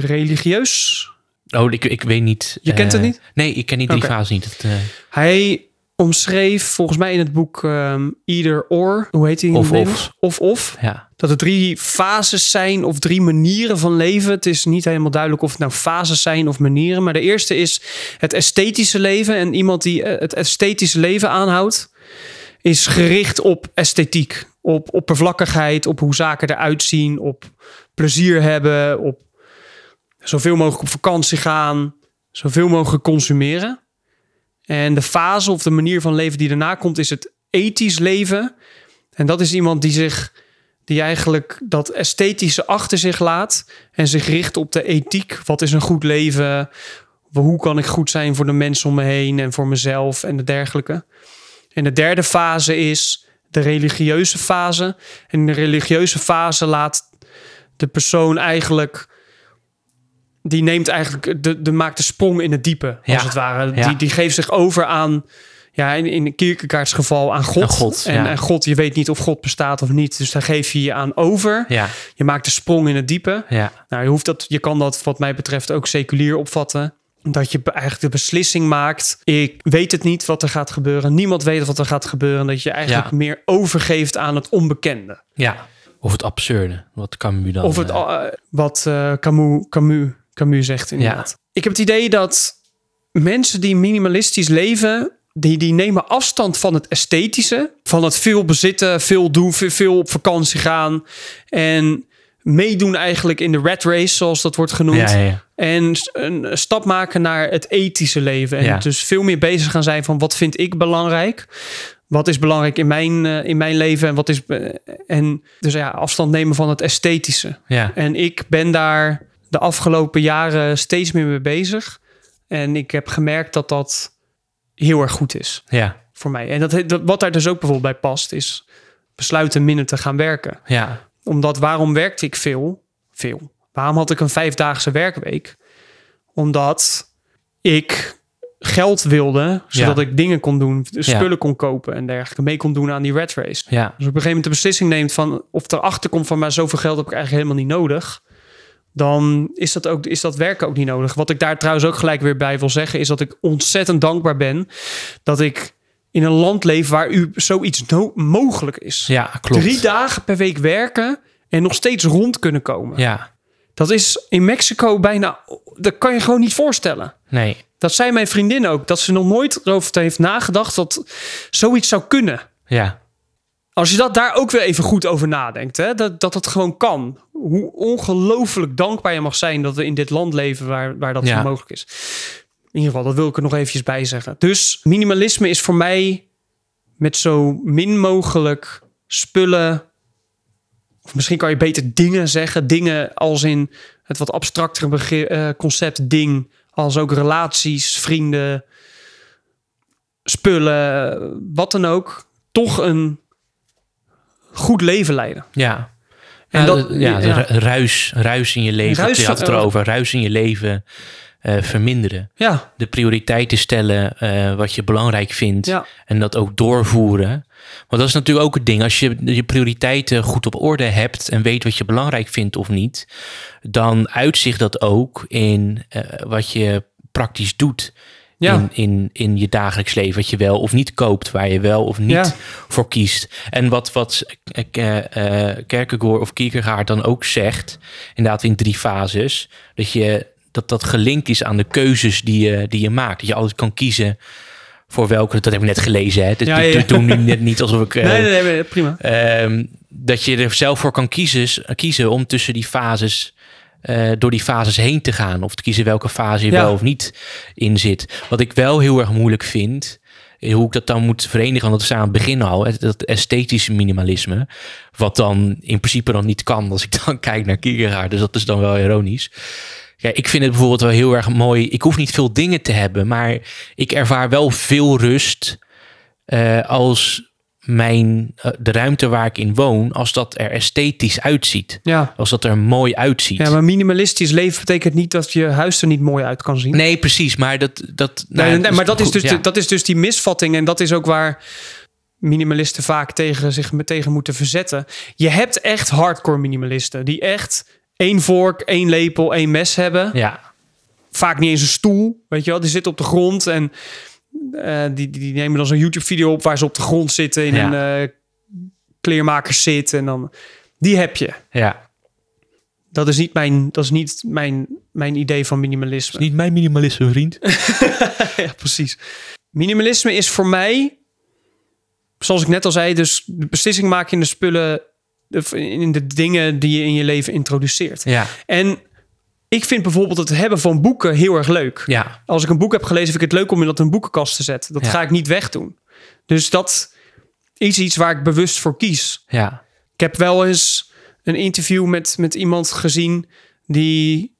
religieus. Oh, ik, ik weet niet. Je kent het eh, niet? Nee, ik ken die drie fases niet. Het, eh, Hij omschreef volgens mij in het boek ehm, Either or, hoe heet die Of, of. Of of. ja. Dat er drie fases zijn of drie manieren van leven. Het is niet helemaal duidelijk of het nou fases zijn of manieren. Maar de eerste is het esthetische leven. En iemand die eh, het esthetische leven aanhoudt, is gericht op esthetiek. Op oppervlakkigheid, op hoe zaken eruit zien, op plezier hebben, op zoveel mogelijk op vakantie gaan, zoveel mogelijk consumeren. En de fase of de manier van leven die daarna komt, is het ethisch leven. En dat is iemand die zich die eigenlijk dat esthetische achter zich laat en zich richt op de ethiek. Wat is een goed leven? Hoe kan ik goed zijn voor de mensen om me heen en voor mezelf en de dergelijke? En de derde fase is de religieuze fase. En in de religieuze fase laat de persoon eigenlijk. Die neemt eigenlijk de, de maakt de sprong in het diepe, als Ja, het ware. ja. Die, die geeft zich over aan, ja, in, in Kierkegaards geval aan God. Aan God, en, ja. en God, je weet niet of God bestaat of niet. Dus daar geef je je aan over. Ja, Je maakt de sprong in het diepe. ja, Nou, je, hoeft dat, je kan dat wat mij betreft ook seculier opvatten. Dat je eigenlijk de beslissing maakt. Ik weet het niet wat er gaat gebeuren. Niemand weet wat er gaat gebeuren. Dat je eigenlijk Ja. meer overgeeft aan het onbekende. ja. Of het absurde. Wat Camus dan... of het, eh, uh, wat eh, Camus, Camus, Camus zegt inderdaad. Ik heb het idee dat mensen die minimalistisch leven... Die, die nemen afstand van het esthetische. Van het veel bezitten, veel doen, veel, veel op vakantie gaan. En meedoen eigenlijk in de rat race, zoals dat wordt genoemd. ja, ja, ja. En een stap maken naar het ethische leven. En dus veel meer bezig gaan zijn van wat vind ik belangrijk? Wat is belangrijk in mijn, eh, in mijn leven? En wat is. en dus ja, afstand nemen van het esthetische. ja. En ik ben daar de afgelopen jaren steeds meer mee bezig. En ik heb gemerkt dat dat heel erg goed is ja. voor mij. En dat, dat, wat daar dus ook bijvoorbeeld bij past, is besluiten minder te gaan werken ja. omdat waarom werkte ik veel? Veel. Waarom had ik een vijfdaagse werkweek? Omdat ik geld wilde, zodat ik dingen kon doen, spullen kon kopen en dergelijke, mee kon doen aan die red race. Ja, Dus op een gegeven moment de beslissing neemt van of erachter komt van maar zoveel geld heb ik eigenlijk helemaal niet nodig. Dan is dat, ook, is dat werken ook niet nodig. Wat ik daar trouwens ook gelijk weer bij wil zeggen, is dat ik ontzettend dankbaar ben dat ik in een land leef waar u zoiets no- mogelijk is. ja, klopt. Drie dagen per week werken en nog steeds rond kunnen komen. Ja, Dat is in Mexico bijna. Dat kan je gewoon niet voorstellen. nee. Dat zei mijn vriendin ook. Dat ze nog nooit erover heeft nagedacht dat zoiets zou kunnen. Ja, Als je dat daar ook weer even goed over nadenkt, hè, dat, dat het gewoon kan. Hoe ongelooflijk dankbaar je mag zijn dat we in dit land leven waar, waar dat Ja. zo mogelijk is. In ieder geval, dat wil ik er nog eventjes bij zeggen. Dus minimalisme is voor mij met zo min mogelijk spullen. Of misschien kan je beter dingen zeggen. Dingen als in het wat abstractere eh, concept ding. Als ook relaties, vrienden, spullen, wat dan ook. Toch een goed leven leiden. ja. En Ja, dat- ja, Ruis, ruis in je leven. Ruis je had het erover. Ruis in je leven eh, verminderen. Ja, De prioriteiten stellen eh, wat je belangrijk vindt. ja. En dat ook doorvoeren. Want dat is natuurlijk ook het ding. Als je je prioriteiten goed op orde hebt en weet wat je belangrijk vindt of niet, dan uitzicht dat ook in eh, wat je praktisch doet. Ja. In, in, in je dagelijks leven, wat je wel of niet koopt, waar je wel of niet Ja. voor kiest. En wat, wat eh, eh, Kierkegaard of Kierkegaard dan ook zegt, inderdaad in drie fases, dat je dat dat gelinkt is aan de keuzes die je, die je maakt. Dat je altijd kan kiezen voor welke, dat heb ik net gelezen. Hè? Dus Ja, ik ja. doe nu net niet alsof ik. eh, Nee, nee, nee, prima. ehm, dat je er zelf voor kan kiezen, kiezen om tussen die fases. Eh, door die fases heen te gaan. Of te kiezen welke fase je Ja. wel of niet in zit. Wat ik wel heel erg moeilijk vind. eh, Hoe ik dat dan moet verenigen. Want dat is aan het begin al. het- Dat esthetische minimalisme. Wat dan in principe dan niet kan. Als ik dan kijk naar Kierkegaard. Dus dat is dan wel ironisch. Ja, ik vind het bijvoorbeeld wel heel erg mooi. Ik hoef niet veel dingen te hebben. Maar ik ervaar wel veel rust. eh, als mijn, eh, de ruimte waar ik in woon, als dat er esthetisch uitziet. Ja. Als dat er mooi uitziet. ja, maar minimalistisch leven betekent niet dat je huis er niet mooi uit kan zien. Nee, precies. Maar dat. dat, nou, Nee, nee, maar dat is, dus, ja. dat is dus die misvatting. En dat is ook waar minimalisten vaak tegen zich tegen moeten verzetten. Je hebt echt hardcore minimalisten die echt één vork, één lepel, één mes hebben. Ja, Vaak niet eens een stoel, weet je wel. Die zitten op de grond en eh, die, die nemen dan zo'n YouTube-video op waar ze op de grond zitten in Ja. een uh, kleermakerszit en dan die heb je. ja. Dat is niet mijn, dat is niet mijn, mijn idee van minimalisme. Niet mijn minimalisme, vriend. ja, precies. Minimalisme is voor mij, zoals ik net al zei, dus de beslissing maken in de spullen, de- in de dingen die je in je leven introduceert. Ja, En ik vind bijvoorbeeld het hebben van boeken heel erg leuk. ja, Als ik een boek heb gelezen, vind ik het leuk om in dat een boekenkast te zetten. Dat Ja. ga ik niet wegdoen. Dus dat is iets waar ik bewust voor kies. ja. Ik heb wel eens een interview met, met iemand gezien die,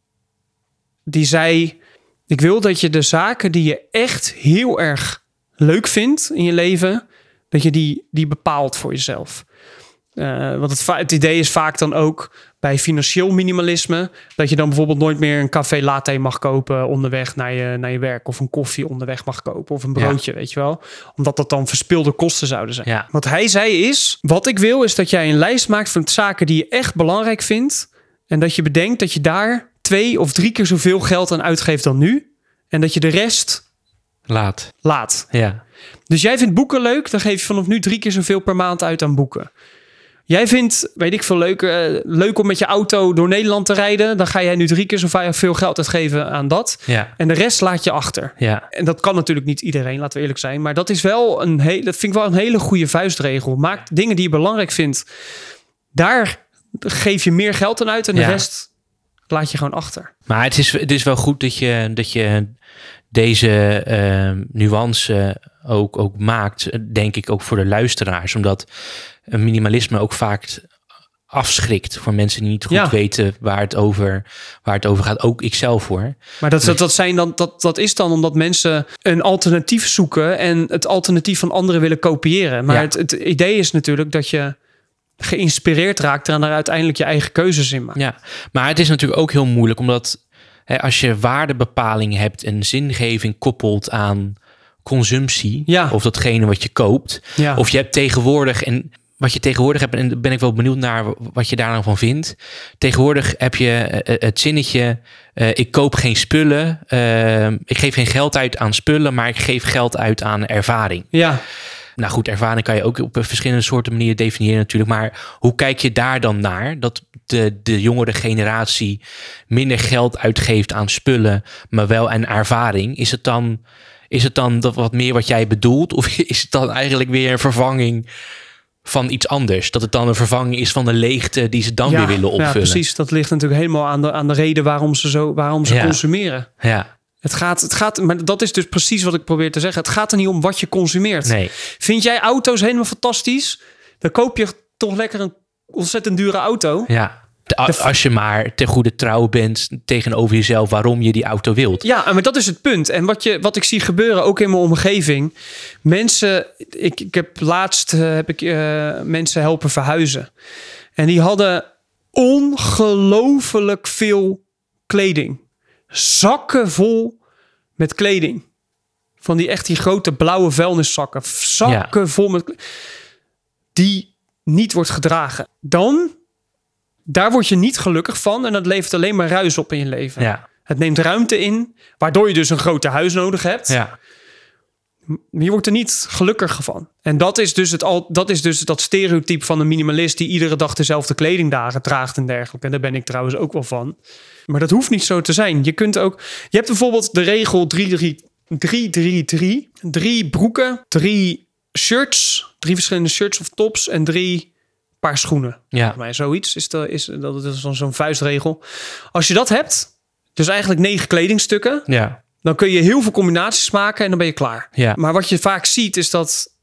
die zei: Ik wil dat je de zaken die je echt heel erg leuk vindt in je leven, dat je die, die bepaalt voor jezelf. Eh, want het, idee is vaak dan ook bij financieel minimalisme dat je dan bijvoorbeeld nooit meer een café latte mag kopen onderweg naar je, naar je werk of een koffie onderweg mag kopen of een Ja. broodje, weet je wel, omdat dat dan verspilde kosten zouden zijn. Ja. Wat hij zei is: Wat ik wil is dat jij een lijst maakt van zaken die je echt belangrijk vindt. En dat je bedenkt dat je daar twee of drie keer zoveel geld aan uitgeeft dan nu. En dat je de rest Laat. laat. Ja, Dus jij vindt boeken leuk, dan geef je vanaf nu drie keer zoveel per maand uit aan boeken. Jij vindt, weet ik veel, leuk, eh, leuk om met je auto door Nederland te rijden. Dan ga jij nu drie keer zoveel geld uitgeven aan dat. ja, En de rest laat je achter. ja. En dat kan natuurlijk niet iedereen, laten we eerlijk zijn. Maar dat is wel een hele, dat vind ik wel een hele goede vuistregel. Maak dingen die je belangrijk vindt. Daar geef je meer geld aan uit en de Ja. rest laat je gewoon achter. Maar het is, het is wel goed dat je, dat je deze eh, nuance ook, ook maakt, denk ik ook voor de luisteraars. Omdat een minimalisme ook vaak afschrikt voor mensen die niet goed Ja. weten waar het, over, waar het over gaat. Ook ikzelf hoor. Maar dat, dat, dat, zijn dan, dat, dat is dan omdat mensen een alternatief zoeken en het alternatief van anderen willen kopiëren. Maar Ja. het, het idee is natuurlijk dat je geïnspireerd raakt en daar uiteindelijk je eigen keuzes in maakt. Ja, maar het is natuurlijk ook heel moeilijk omdat hè, als je waardebepaling hebt en zingeving koppelt aan consumptie Ja. of datgene wat je koopt, Ja. of je hebt tegenwoordig en wat je tegenwoordig hebt en daar ben ik wel benieuwd naar wat je daar nou van vindt. Tegenwoordig heb je eh, het zinnetje: eh, ik koop geen spullen, eh, ik geef geen geld uit aan spullen, maar ik geef geld uit aan ervaring. ja. Nou goed, ervaring kan je ook op verschillende soorten manieren definiëren natuurlijk. Maar hoe kijk je daar dan naar? Dat de, de jongere generatie minder geld uitgeeft aan spullen, maar wel aan ervaring. Is het dan, is het dan dat wat meer wat jij bedoelt? Of is het dan eigenlijk weer een vervanging van iets anders? Dat het dan een vervanging is van de leegte die ze dan ja. weer willen opvullen? Ja, precies. Dat ligt natuurlijk helemaal aan de, aan de reden waarom ze, zo, waarom ze Ja. consumeren. Ja, Het gaat, het gaat, maar dat is dus precies wat ik probeer te zeggen. Het gaat er niet om wat je consumeert. nee. Vind jij auto's helemaal fantastisch? Dan koop je toch lekker een ontzettend dure auto. Ja. Als je maar ten goede trouw bent tegenover jezelf waarom je die auto wilt. Ja, maar dat is het punt. En wat, je, wat ik zie gebeuren, ook in mijn omgeving. Mensen, ik, ik heb laatst eh, heb ik, eh, mensen helpen verhuizen. En die hadden ongelooflijk veel kleding. Zakken vol met kleding. Van die echt die grote blauwe vuilniszakken. Zakken vol met Die niet wordt gedragen. Dan, daar word je niet gelukkig van. En dat levert alleen maar ruis op in je leven. Ja, Het neemt ruimte in, waardoor je dus een grote huis nodig hebt. ja, je wordt er niet gelukkiger van. En dat is dus, het al, dat, is dus dat stereotype van een minimalist die iedere dag dezelfde kledingdagen draagt en dergelijke. En daar ben ik trouwens ook wel van. Maar dat hoeft niet zo te zijn. Je kunt ook. Je hebt bijvoorbeeld de regel 3-3-3. Drie broeken, drie shirts, drie verschillende shirts of tops en drie paar schoenen. ja, mij zoiets is, dat is, dat is dan zo'n vuistregel. Als je dat hebt, dus eigenlijk negen kledingstukken, ja, dan kun je heel veel combinaties maken en dan ben je klaar. ja. Maar wat je vaak ziet is dat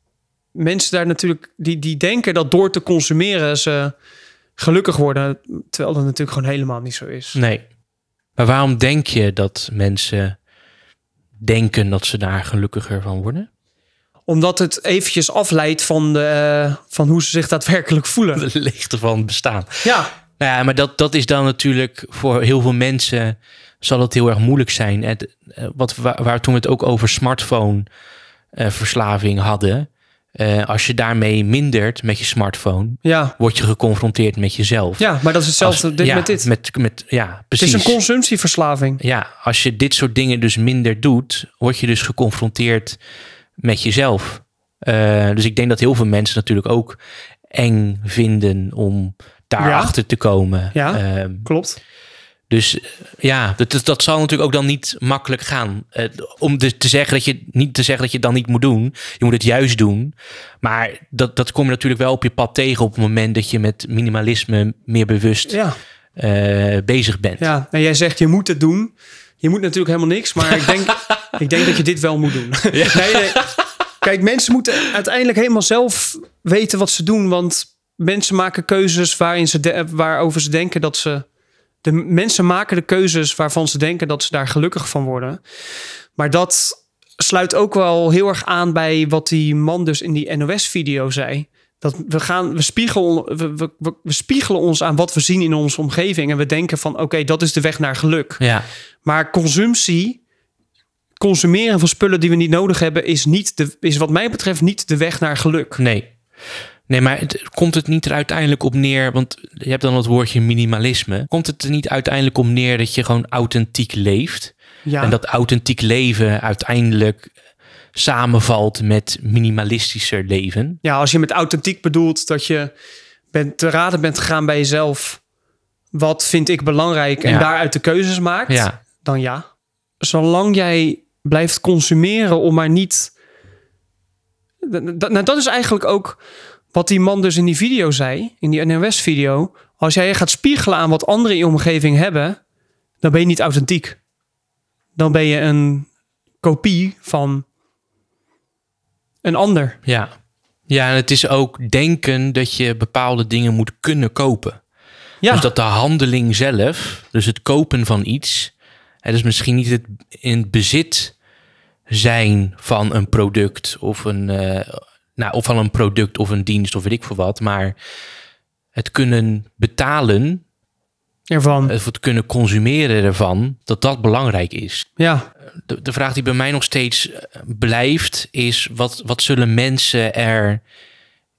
mensen daar natuurlijk, die, die denken dat door te consumeren ze gelukkig worden, terwijl dat natuurlijk gewoon helemaal niet zo is. Nee. Maar waarom denk je dat mensen denken dat ze daar gelukkiger van worden? Omdat het eventjes afleidt van, de, eh, van hoe ze zich daadwerkelijk voelen. De leegte van bestaan. Ja, Nou ja, maar dat, dat is dan natuurlijk voor heel veel mensen zal het heel erg moeilijk zijn. Het, eh, wat, waar, waar toen we het ook over smartphone eh, verslaving hadden. Eh, als je daarmee mindert met je smartphone, Ja, word je geconfronteerd met jezelf. ja maar dat is hetzelfde Als- dit ja, met dit. Met, met, ja, het precies. is een consumptieverslaving. ja, als je dit soort dingen dus minder doet, word je dus geconfronteerd met jezelf. Eh, dus ik denk dat heel veel mensen natuurlijk ook eng vinden om daarachter te komen. Ja. Ehm, Klopt. Dus eh, ja, dat, dat, zal natuurlijk ook dan niet makkelijk gaan. Eh, om dus te zeggen dat je niet te zeggen dat je het dan niet moet doen. Je moet het juist doen. Maar dat, dat kom je natuurlijk wel op je pad tegen op het moment dat je met minimalisme meer bewust Ja, eh, bezig bent. ja. En jij zegt je moet het doen. Je moet natuurlijk helemaal niks, maar ik denk, ik denk dat je dit wel moet doen. Nee, nee. Kijk, mensen moeten uiteindelijk helemaal zelf weten wat ze doen. Want mensen maken keuzes waarin ze de- waarover ze denken dat ze. De mensen maken de keuzes waarvan ze denken dat ze daar gelukkig van worden. Maar dat sluit ook wel heel erg aan bij wat die man dus in die NOS-video zei. Dat we gaan, we spiegelen, we, we, we- we spiegelen ons aan wat we zien in onze omgeving. En we denken van oké, dat is de weg naar geluk. Ja, Maar consumptie, consumeren van spullen die we niet nodig hebben, is, niet de, is wat mij betreft niet de weg naar geluk. nee. Nee, maar het, komt het niet er uiteindelijk op neer, want je hebt dan het woordje minimalisme. Komt het er niet uiteindelijk om neer dat je gewoon authentiek leeft? Ja, En dat authentiek leven uiteindelijk samenvalt met minimalistischer leven? ja als je met authentiek bedoelt dat je bent, te raden bent gegaan bij jezelf. Wat vind ik belangrijk en Ja. daaruit de keuzes maakt, Ja, dan ja. Zolang jij blijft consumeren om maar niet. Nou, dat is eigenlijk ook wat die man dus in die video zei, in die NOS-video. Als jij je gaat spiegelen aan wat anderen in je omgeving hebben, dan ben je niet authentiek. Dan ben je een kopie van een ander. ja. Ja, en het is ook denken dat je bepaalde dingen moet kunnen kopen. Ja, Dus dat de handeling zelf, dus het kopen van iets, het is misschien niet het in het bezit zijn van een product of een, eh, nou, of van een product of een dienst of weet ik veel wat, maar het kunnen betalen ervan. of het kunnen consumeren ervan, dat dat belangrijk is. Ja, De, de vraag die bij mij nog steeds eh, blijft is: wat, wat zullen mensen er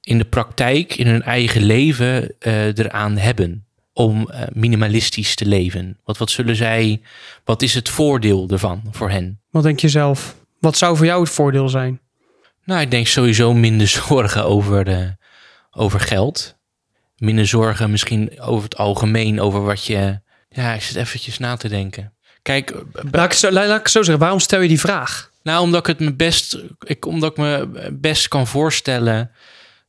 in de praktijk, in hun eigen leven, eh, eraan hebben om eh, minimalistisch te leven? Wat, wat zullen zij, wat is het voordeel ervan voor hen? wat denk je zelf? Wat zou voor jou het voordeel zijn? Nou, ik denk sowieso minder zorgen over, eh, over geld. Minder zorgen misschien over het algemeen, over wat je. Ja, ik zit eventjes na te denken. Kijk, Laat ik, zo, laat ik zo zeggen, waarom stel je die vraag? Nou, omdat ik het me best, ik, omdat ik me best kan voorstellen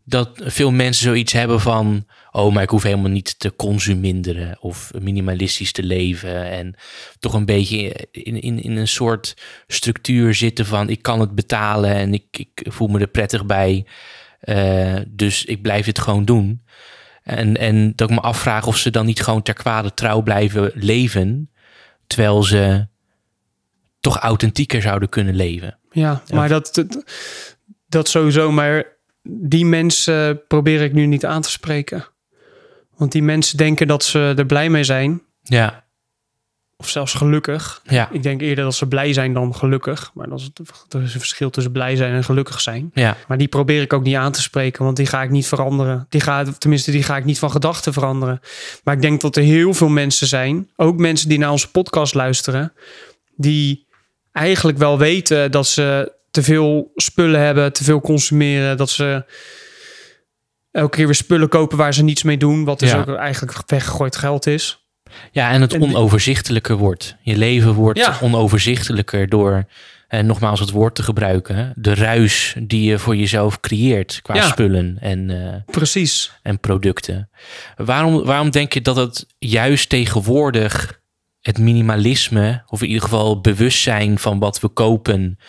dat veel mensen zoiets hebben van, oh, maar ik hoef helemaal niet te consuminderen of minimalistisch te leven en toch een beetje in, in, in een soort structuur zitten van, ik kan het betalen en ik, ik voel me er prettig bij, eh, dus ik blijf dit gewoon doen. En, en dat ik me afvraag of ze dan niet gewoon ter kwade trouw blijven leven, terwijl ze toch authentieker zouden kunnen leven. Ja, Ja. maar dat, dat, dat sowieso. Maar die mensen probeer ik nu niet aan te spreken. Want die mensen denken dat ze er blij mee zijn. Ja, Of zelfs gelukkig. ja, Ik denk eerder dat ze blij zijn dan gelukkig. Maar dat is, er is een verschil tussen blij zijn en gelukkig zijn. ja, Maar die probeer ik ook niet aan te spreken. Want die ga ik niet veranderen. Die ga, tenminste, die ga ik niet van gedachten veranderen. Maar ik denk dat er heel veel mensen zijn. Ook mensen die naar onze podcast luisteren. Die eigenlijk wel weten dat ze te veel spullen hebben, te veel consumeren, dat ze elke keer weer spullen kopen waar ze niets mee doen, wat dus Ja. ook eigenlijk weggegooid geld is. ja, en het En onoverzichtelijker wordt. Je leven wordt Ja. onoverzichtelijker door, en nogmaals het woord te gebruiken, de ruis die je voor jezelf creëert qua Ja. spullen en, eh, Precies. en producten. Waarom, waarom denk je dat het juist tegenwoordig het minimalisme, of in ieder geval bewustzijn van wat we kopen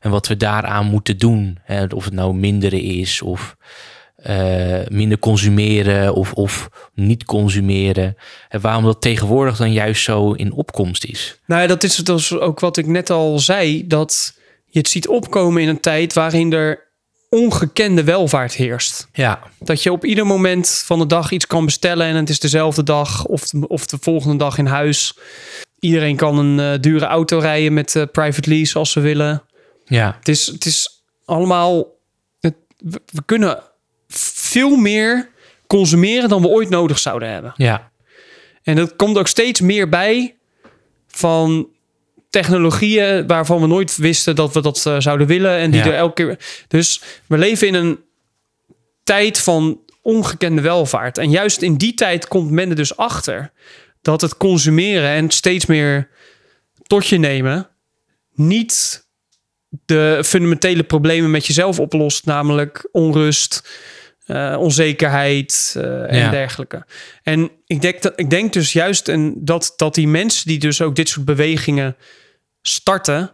en wat we daaraan moeten doen, hè, of het nou minderen is of eh, minder consumeren of, of niet consumeren, en waarom dat tegenwoordig dan juist zo in opkomst is? Nou ja, dat is het dus ook wat ik net al zei, dat je het ziet opkomen in een tijd waarin er ongekende welvaart heerst. Ja, Dat je op ieder moment van de dag iets kan bestellen en het is dezelfde dag of de, of de volgende dag in huis. Iedereen kan een eh, dure auto rijden met eh, private lease als ze willen. ja, Het is, het is allemaal. Het, we, we kunnen veel meer consumeren dan we ooit nodig zouden hebben. Ja, En dat komt ook steeds meer bij van technologieën waarvan we nooit wisten dat we dat eh, zouden willen. En die Ja. er elke keer. Dus we leven in een tijd van ongekende welvaart. En juist in die tijd komt men er dus achter dat het consumeren en steeds meer tot je nemen niet de fundamentele problemen met jezelf oplost, namelijk onrust, eh, onzekerheid eh, en dergelijke. En ik denk, dat, ik denk dus juist en dat, dat die mensen die dus ook dit soort bewegingen starten,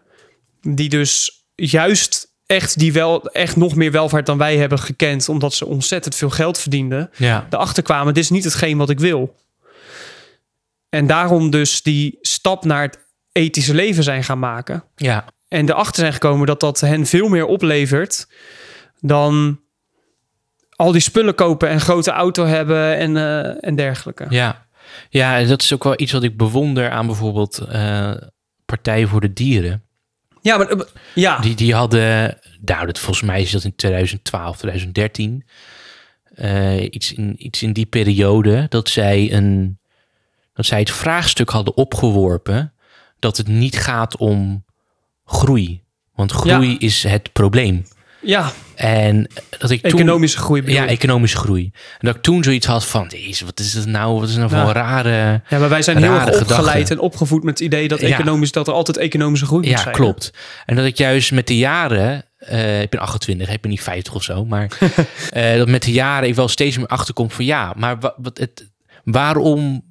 die dus juist echt die wel echt nog meer welvaart dan wij hebben gekend, omdat ze ontzettend veel geld verdienden, ja, erachter kwamen: dit is niet hetgeen wat ik wil. En daarom dus die stap naar het ethische leven zijn gaan maken. ja, En erachter zijn gekomen dat dat hen veel meer oplevert dan al die spullen kopen en grote auto hebben en, eh, en dergelijke. ja. Ja, dat is ook wel iets wat ik bewonder aan bijvoorbeeld eh Partij voor de Dieren. Ja, maar eh, ja, Die, die hadden, nou, dat, volgens mij is dat in 2012, 2013. eh, iets, in, iets in die periode dat zij, een, dat zij het vraagstuk hadden opgeworpen dat het niet gaat om groei. Want groei Ja. is het probleem. ja, En dat ik toen, economische groei. bedoel ja, economische groei. En dat ik toen zoiets had van, deze, wat is dat nou? Wat is nou voor Ja. een rare... ja, maar wij zijn heel erg opgeleid en opgevoed met het idee dat, Ja. economisch, dat er altijd economische groei moet Ja, zijn. klopt. En dat ik juist met de jaren, eh, ik ben 28, ik ben niet 50 of zo, maar eh, dat met de jaren ik wel steeds meer achterkom van ja, maar wa- wat het, waarom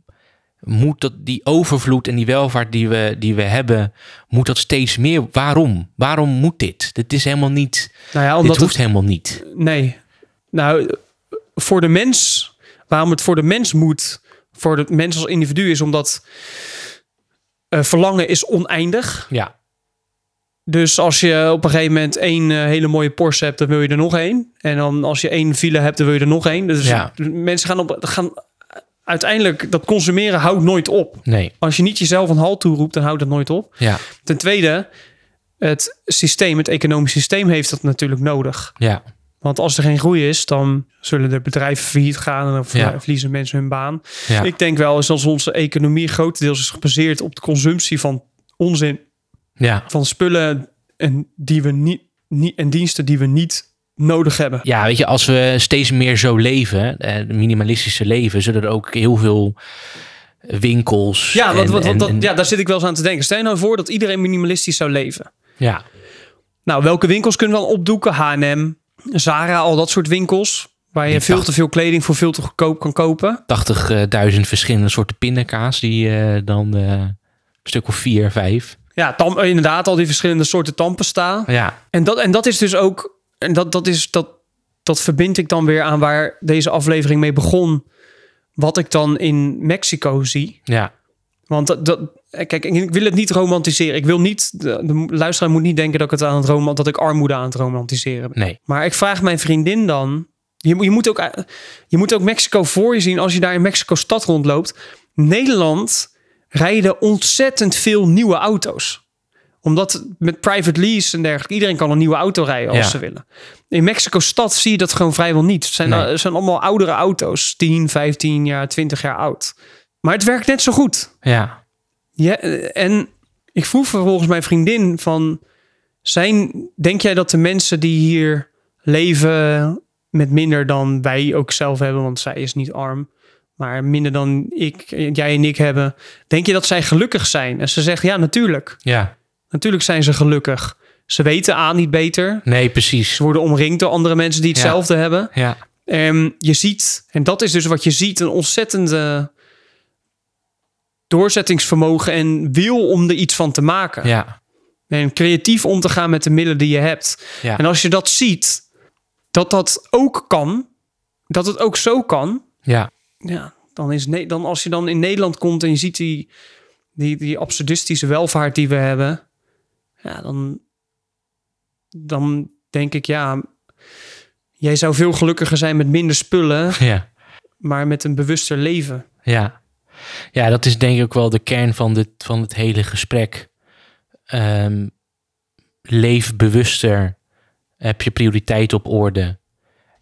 moet dat die overvloed en die welvaart die we, die we hebben, moet dat steeds meer? Waarom? Waarom moet dit? Dit is helemaal niet, Nou ja, dit omdat hoeft het, helemaal niet. nee. Nou, voor de mens, waarom het voor de mens moet, voor de mens als individu is omdat eh, verlangen is oneindig. Ja, Dus als je op een gegeven moment één eh, hele mooie Porsche hebt, dan wil je er nog één. En dan als je één file hebt, dan wil je er nog één. Dus Ja. mensen gaan op gaan uiteindelijk dat consumeren houdt nooit op. nee, Als je niet jezelf een halt toeroept, dan houdt het nooit op. ja, Ten tweede, het systeem, het economisch systeem heeft dat natuurlijk nodig. ja, Want als er geen groei is, dan zullen de bedrijven failliet gaan en dan Ja. verliezen mensen hun baan. ja, Ik denk wel eens als onze economie grotendeels is gebaseerd op de consumptie van onzin ja. van spullen en die we niet, niet en diensten die we niet nodig hebben. Ja, weet je, als we steeds meer zo leven, eh, minimalistische leven, zullen er ook heel veel winkels. Ja, en- en- dat, en- ja, daar zit ik wel eens aan te denken. Stel je nou voor dat iedereen minimalistisch zou leven. ja, Nou, welke winkels kunnen we dan opdoeken? H&M, Zara, al dat soort winkels. Waar je Die veel te veel kleding voor veel te goedkoop kan kopen. 80.000 verschillende soorten pindakaas die eh, dan eh, een stuk of vier, vijf. Ja, tam, inderdaad, al die verschillende soorten tandpasta. Ja, En dat, en dat is dus ook... En dat, dat, is, dat, dat verbind ik dan weer aan waar deze aflevering mee begon. Wat ik dan in Mexico zie. ja, Want dat, dat, kijk, ik wil het niet romantiseren. Ik wil niet, de, de luisteraar moet niet denken dat ik het aan het roman, dat ik armoede aan het romantiseren ben. nee, Maar ik vraag mijn vriendin dan. Je, moet- je, moet ook, je moet ook Mexico voor je zien als je daar in Mexico stad rondloopt. Nederland rijden ontzettend veel nieuwe auto's. Omdat met private lease en dergelijke, iedereen kan een nieuwe auto rijden als Ja. ze willen. In Mexico stad zie je dat gewoon vrijwel niet. Het zijn, Nee. het zijn allemaal oudere auto's, 10, 15 jaar, 20 jaar oud. Maar het werkt net zo goed. ja, Ja, eh, en ik vroeg vervolgens mijn vriendin van... Zijn, denk jij dat de mensen die hier leven met minder dan wij ook zelf hebben... want zij is niet arm, maar minder dan ik, jij en ik hebben... denk je dat zij gelukkig zijn? En ze zegt, ja, natuurlijk. ja. Natuurlijk zijn ze gelukkig. Ze weten aan niet beter. Nee, precies. Ze worden omringd door andere mensen die Ja. hetzelfde hebben. Ja, Ehm, je ziet, en dat is dus wat je ziet, een ontzettende doorzettingsvermogen en wil om er iets van te maken. ja, En creatief om te gaan met de middelen die je hebt. ja, En als je dat ziet, dat dat ook kan, dat het ook zo kan, ja, ja, dan is dan als je dan in Nederland komt en je ziet die, die, die absurdistische welvaart die we hebben, ja, dan, dan denk ik, ja, jij zou veel gelukkiger zijn met minder spullen, ja, maar met een bewuster leven. ja. Ja, dat is denk ik ook wel de kern van, dit, van het hele gesprek. Ehm, leef bewuster. Heb je prioriteit op orde.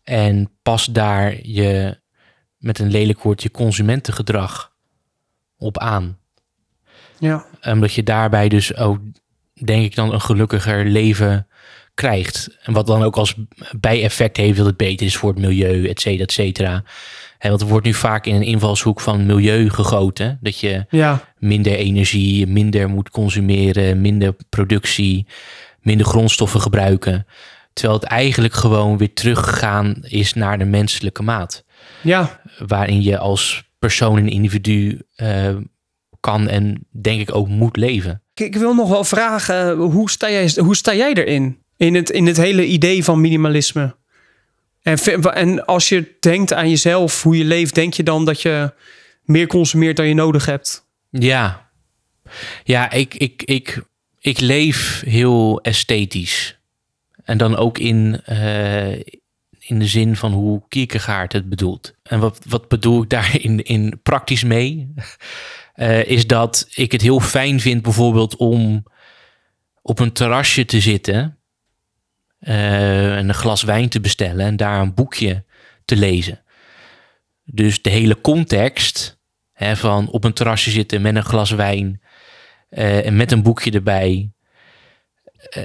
En pas daar je, met een lelijk woord, je consumentengedrag op aan. Ja. Omdat je daarbij dus ook, denk ik, dan een gelukkiger leven krijgt. En wat dan ook als bijeffect heeft dat het beter is voor het milieu, et cetera, et cetera. En want er wordt nu vaak in een invalshoek van milieu gegoten. Dat je Ja. minder energie, minder moet consumeren, minder productie, minder grondstoffen gebruiken. Terwijl het eigenlijk gewoon weer teruggaan is naar de menselijke maat. Ja. Waarin je als persoon en individu eh, kan en denk ik ook moet leven. Ik, wil nog wel vragen, hoe sta jij, hoe sta jij erin? In het, in het hele idee van minimalisme. En, en als je denkt aan jezelf, hoe je leeft, denk je dan dat je meer consumeert dan je nodig hebt? Ja, ja ik, ik, ik, ik leef heel esthetisch. En dan ook in, eh, in de zin van hoe Kierkegaard het bedoelt. En wat, wat bedoel ik daar in, in praktisch mee? Eh, is dat ik het heel fijn vind bijvoorbeeld om op een terrasje te zitten... eh, en een glas wijn te bestellen en daar een boekje te lezen. Dus de hele context hè, van op een terrasje zitten met een glas wijn eh, en met een boekje erbij.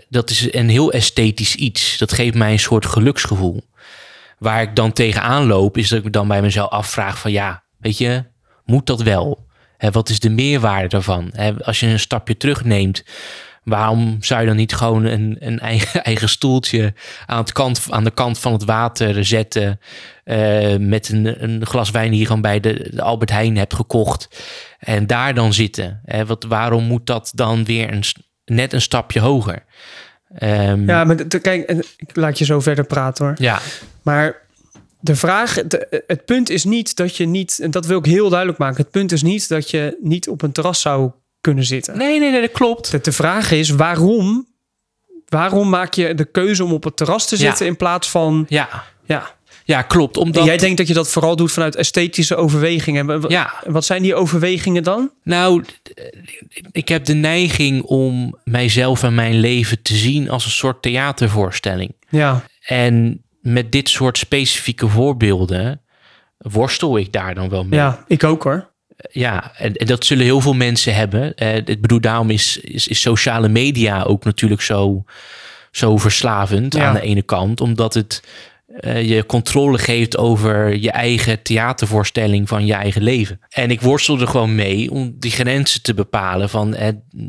dat is een heel esthetisch iets. Dat geeft mij een soort geluksgevoel. Waar ik dan tegenaan loop, is dat ik me dan bij mezelf afvraag van ja, weet je, moet dat wel? Hè, wat is de meerwaarde daarvan? Hè, als je een stapje terugneemt, waarom zou je dan niet gewoon een, een eigen, eigen stoeltje aan, het kant, aan de kant van het water zetten? eh, met een, een glas wijn die je gewoon bij de, de Albert Heijn hebt gekocht. En daar dan zitten. Hè? Wat, waarom moet dat dan weer een, net een stapje hoger? Ehm, Ja, maar kijk, en ik laat je zo verder praten hoor. ja, Maar de vraag, het punt is niet dat je niet, en dat wil ik heel duidelijk maken, het punt is niet dat je niet op een terras zou kunnen zitten. nee, nee, nee, dat klopt. De, de vraag is waarom, waarom maak je de keuze om op het terras te Ja. zitten in plaats van, Ja, ja. ja klopt. Omdat, En jij denkt dat je dat vooral doet vanuit esthetische overwegingen. Ja, Wat zijn die overwegingen dan? Nou, ik heb de neiging om mijzelf en mijn leven te zien als een soort theatervoorstelling. Ja, En met dit soort specifieke voorbeelden worstel ik daar dan wel mee. ja ik ook hoor. Ja, en, en dat zullen heel veel mensen hebben. Eh, ik bedoel, daarom is, is, is sociale media ook natuurlijk zo, zo verslavend Ja. aan de ene kant. Omdat het eh, je controle geeft over je eigen theatervoorstelling van je eigen leven. En ik worstel er gewoon mee om die grenzen te bepalen van eh,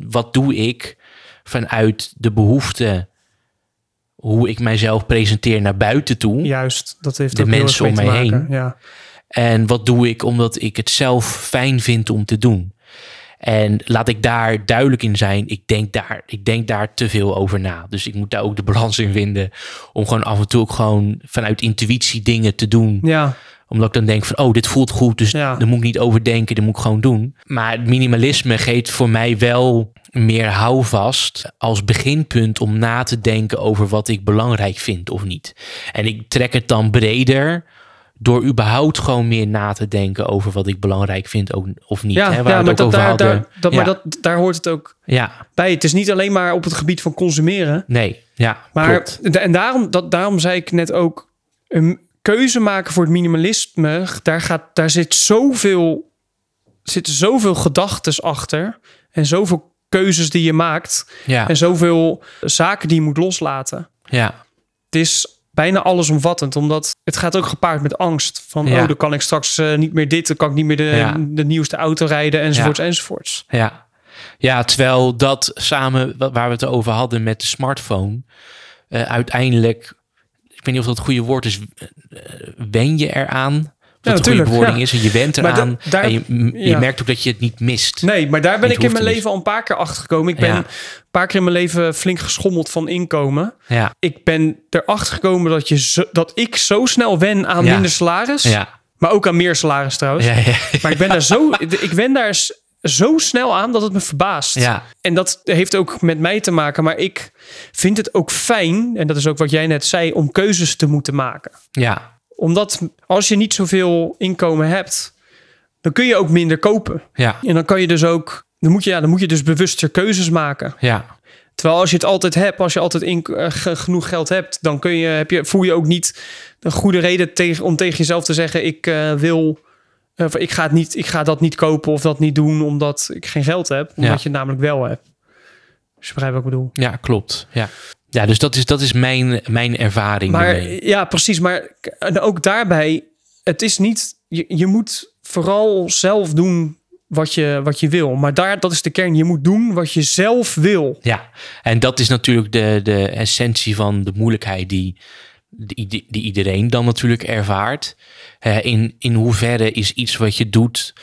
wat doe ik vanuit de behoefte, hoe ik mijzelf presenteer naar buiten toe. Juist, dat heeft De mensen om mij maken. heen. Ja. En wat doe ik omdat ik het zelf fijn vind om te doen? En laat ik daar duidelijk in zijn. Ik denk daar, ik denk daar te veel over na. Dus ik moet daar ook de balans in vinden. Om gewoon af en toe ook gewoon vanuit intuïtie dingen te doen. ja, Omdat ik dan denk van, oh, dit voelt goed. Dus Ja. daar moet ik niet over denken. Dat moet ik gewoon doen. Maar het minimalisme geeft voor mij wel meer houvast als beginpunt om na te denken over wat ik belangrijk vind of niet. En ik trek het dan breder door überhaupt gewoon meer na te denken over wat ik belangrijk vind ook, of niet. ja, hè, waar ja maar, dat, daar, hadden. daar, dat, Ja. maar dat, daar hoort het ook Ja, bij. Het is niet alleen maar op het gebied van consumeren. nee, ja, Maar klopt. en daarom, dat, daarom zei ik net ook, een keuze maken voor het minimalisme, daar, gaat, daar zit zoveel, zitten zoveel gedachtes achter en zoveel keuzes die je maakt Ja, en zoveel zaken die je moet loslaten. ja, Het is bijna allesomvattend, omdat het gaat ook gepaard met angst. Van, Ja. oh, dan kan ik straks eh, niet meer dit, dan kan ik niet meer de, Ja. de nieuwste auto rijden, enzovoorts, enzovoorts. ja. Ja, terwijl dat samen, wa- waar we het over hadden met de smartphone, eh, uiteindelijk, ik weet niet of dat het goede woord is, eh, wen je eraan. Goede natuurlijk, ja. is. En je went Maar eraan. da- daar- en je, je ja. merkt ook dat je het niet mist. Nee, maar daar ben ik in mijn leven al een paar keer achter gekomen. Ik ben Ja. een paar keer in mijn leven flink geschommeld van inkomen. Ja, Ik ben erachter gekomen dat, je zo, dat ik zo snel wen aan Ja. minder salaris. ja, Maar ook aan meer salaris trouwens. ja, ja. Maar ik ben daar zo, ik wen daar zo snel aan dat het me verbaast. ja. En dat heeft ook met mij te maken. Maar ik vind het ook fijn, en dat is ook wat jij net zei, om keuzes te moeten maken. ja. Omdat als je niet zoveel inkomen hebt, dan kun je ook minder kopen. ja. En dan kan je dus ook, dan moet je, ja, dan moet je dus bewuster keuzes maken. ja. Terwijl als je het altijd hebt, als je altijd in, eh, ge- genoeg geld hebt, dan kun je, heb je, voel je ook niet een goede reden tegen, om tegen jezelf te zeggen: ik eh, wil, of ik ga, het niet, ik ga dat niet kopen of dat niet doen omdat ik geen geld heb, omdat Ja. je het namelijk wel hebt. Dus je begrijpt wat ik bedoel. Ja, klopt. Ja, ja dus dat is, dat is mijn, mijn ervaring. Maar ermee. ja, precies. Maar ook daarbij, het is niet, je, je moet vooral zelf doen wat je, wat je wil. Maar daar, dat is de kern. Je moet doen wat je zelf wil. Ja, en dat is natuurlijk de, de essentie van de moeilijkheid die, die, die iedereen dan natuurlijk ervaart. In, in hoeverre is iets wat je doet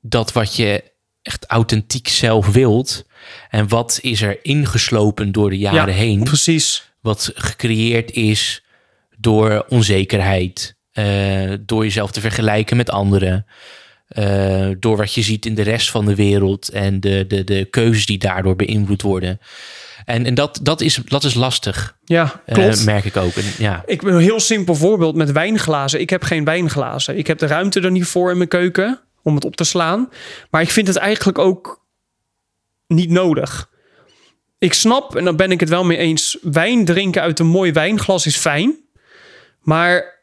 dat wat je echt authentiek zelf wilt? En wat is er ingeslopen door de jaren heen? Precies. Wat gecreëerd is door onzekerheid, eh, door jezelf te vergelijken met anderen. eh, door wat je ziet in de rest van de wereld en de, de, de keuzes die daardoor beïnvloed worden. En, en dat, dat, is, dat is lastig, Ja, eh, klopt. merk ik ook. En, ja, Ik ben een heel simpel voorbeeld met wijnglazen. Ik heb geen wijnglazen. Ik heb de ruimte er niet voor in mijn keuken om het op te slaan. Maar ik vind het eigenlijk ook niet nodig. Ik snap, en daar ben ik het wel mee eens, wijn drinken uit een mooi wijnglas is fijn. Maar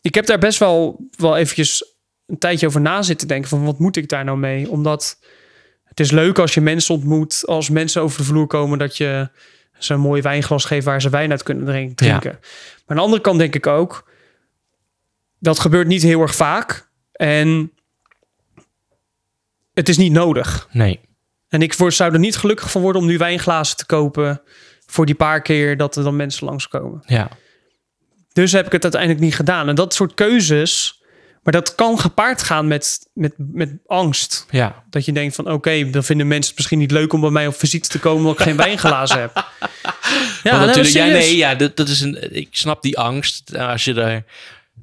ik heb daar best wel, wel eventjes een tijdje over na zitten denken van wat moet ik daar nou mee? Omdat het is leuk als je mensen ontmoet, als mensen over de vloer komen, dat je ze een mooi wijnglas geeft waar ze wijn uit kunnen drink- drinken. Maar aan de andere kant denk ik ook, dat gebeurt niet heel erg vaak. En het is niet nodig. nee, En ik word, zou er niet gelukkig van worden om nu wijnglazen te kopen voor die paar keer dat er dan mensen langskomen. ja, Dus heb ik het uiteindelijk niet gedaan. En dat soort keuzes, maar dat kan gepaard gaan met, met, met angst. ja, Dat je denkt van oké, dan vinden mensen het misschien niet leuk om bij mij op visite te komen omdat ik geen wijnglazen heb. Ja, natuurlijk, ja, nee, ja, dat, dat is een. Ik snap die angst als je er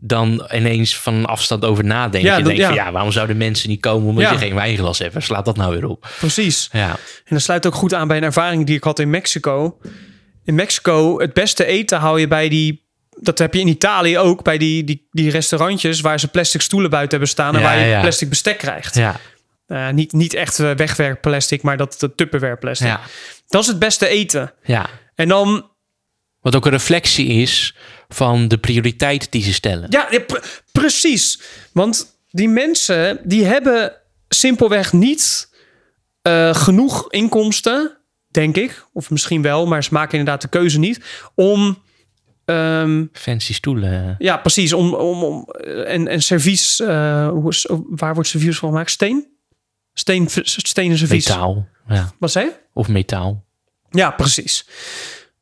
dan ineens van afstand over nadenkt. Ja, dat- denkt van ja. waarom zouden mensen niet komen omdat Ja. je geen wijnglas hebt? Waar slaat dat nou weer op? Precies. Ja, En dat sluit ook goed aan bij een ervaring die ik had in Mexico. In Mexico, het beste eten hou je bij die... Dat heb je in Italië ook, bij die, die, die restaurantjes... waar ze plastic stoelen buiten hebben staan... en waar je plastic bestek krijgt. ja, Eh, niet, niet echt eh, wegwerkplastic, maar dat, dat Tupperware plastic. ja, Dat is het beste eten. ja. En dan... Wat ook een reflectie is van de prioriteit die ze stellen. Ja, ja, pre- precies. Want die mensen, die hebben simpelweg niet eh, genoeg inkomsten, denk ik. Of misschien wel, maar ze maken inderdaad de keuze niet... om... ehm, Fancy stoelen. Ja, precies. Om, om, om, eh, en, en servies, hoe is, waar wordt servies van gemaakt? Steen? Steen, stenen servies. Metaal. Ja. Wat zei je? Of metaal. Ja, precies.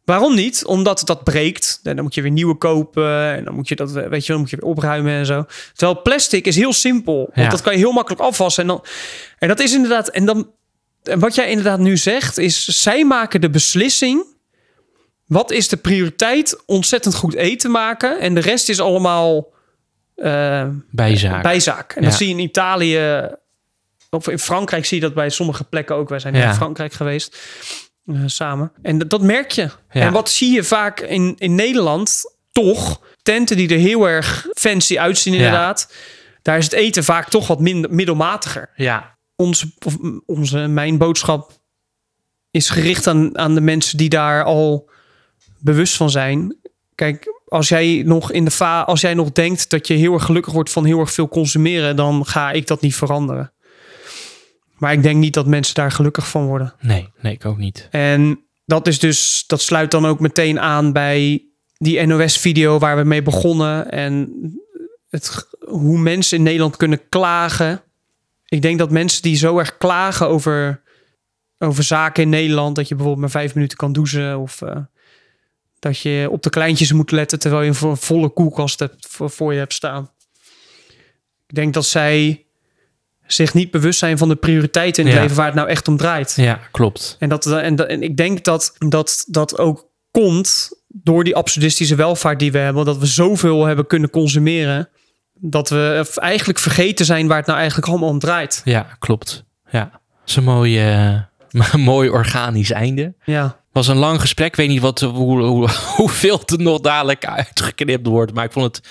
Waarom niet? Omdat dat breekt. En dan moet je weer nieuwe kopen. En dan moet je dat, weet je, dan moet je weer opruimen en zo. Terwijl plastic is heel simpel. Want Ja. dat kan je heel makkelijk afwassen. En, dan, en dat is inderdaad. En dan. En wat jij inderdaad nu zegt, is zij maken de beslissing. Wat is de prioriteit? Ontzettend goed eten maken. En de rest is allemaal eh, Bijzaak. bijzaak. En Ja. dat zie je in Italië. Of in Frankrijk zie je dat bij sommige plekken ook. Wij zijn Ja. in Frankrijk geweest. Eh, samen. En dat, dat merk je. Ja. En wat zie je vaak in, in Nederland? Toch tenten die er heel erg fancy uitzien, inderdaad. Daar is het eten vaak toch wat minder, middelmatiger. ja. Onze, of, onze, mijn boodschap is gericht aan, aan de mensen die daar al bewust van zijn. Kijk, als jij nog in de va als jij nog denkt dat je heel erg gelukkig wordt van heel erg veel consumeren, dan ga ik dat niet veranderen. Maar ik denk niet dat mensen daar gelukkig van worden. Nee, nee, ik ook niet. En dat is dus, dat sluit dan ook meteen aan bij die NOS-video waar we mee begonnen. En het, hoe mensen in Nederland kunnen klagen. Ik denk dat mensen die zo erg klagen over, over zaken in Nederland, dat je bijvoorbeeld maar vijf minuten kan douchen of eh, dat je op de kleintjes moet letten terwijl je een vo- volle koelkast hebt, voor, voor je hebt staan. Ik denk dat zij zich niet bewust zijn van de prioriteiten in het Ja. leven waar het nou echt om draait. Ja, klopt. En, dat, en, dat- en ik denk dat, dat dat ook komt door die absurdistische welvaart die we hebben. Dat we zoveel hebben kunnen consumeren. Dat we eigenlijk vergeten zijn waar het nou eigenlijk allemaal om draait. Ja, klopt. Ja. Dat is een mooi, eh, mooi organisch einde. Ja, was een lang gesprek. Ik weet niet wat, hoe, hoe, hoeveel er nog dadelijk uitgeknipt wordt. Maar ik vond het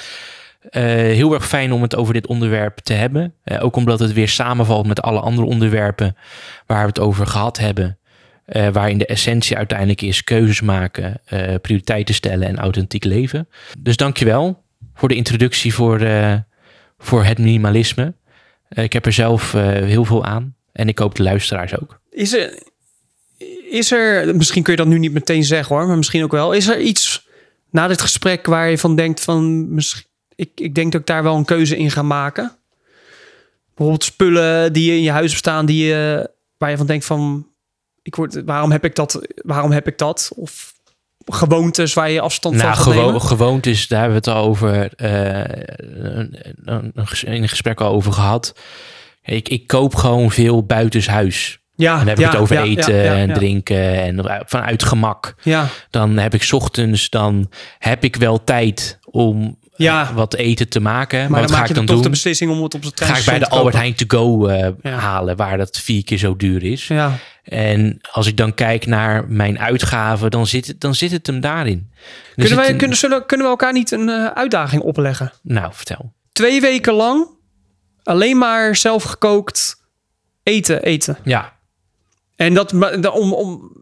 eh, heel erg fijn om het over dit onderwerp te hebben. Eh, ook omdat het weer samenvalt met alle andere onderwerpen waar we het over gehad hebben. eh, waarin de essentie uiteindelijk is keuzes maken, prioriteiten stellen en authentiek leven. Dus dankjewel voor de introductie voor, voor het minimalisme. Ik heb er zelf heel veel aan en ik hoop de luisteraars ook. Is er, is er, misschien kun je dat nu niet meteen zeggen hoor, maar misschien ook wel. Is er iets na dit gesprek waar je van denkt van, misschien, ik, ik denk dat ik daar wel een keuze in ga maken? Bijvoorbeeld spullen die in je huis bestaan, die je, waar je van denkt van, ik word, waarom heb ik dat? Waarom heb ik dat? Of gewoontes waar je afstand Nou, van gaat gewo nemen? gewoontes, daar hebben we het al over, eh, in een gesprek al over gehad. Ik, ik koop gewoon veel buitenshuis. Ja, En dan heb ik het over ja, eten ja, en drinken en vanuit gemak. Ja, Dan heb ik 's ochtends, dan heb ik wel tijd om Ja. wat eten te maken. Maar, maar wat dan ga maak ik dan toch doen? de beslissing om het op de trein Ga ik bij de Albert Heijn to go eh, Ja. halen, waar dat vier keer zo duur is. Ja, En als ik dan kijk naar mijn uitgaven, dan zit het, dan zit het hem daarin. Kunnen, wij, een- kunnen, zullen, kunnen we elkaar niet een eh, uitdaging opleggen? Nou, vertel. Twee weken lang alleen maar zelf gekookt eten, eten. Ja, En dat om, om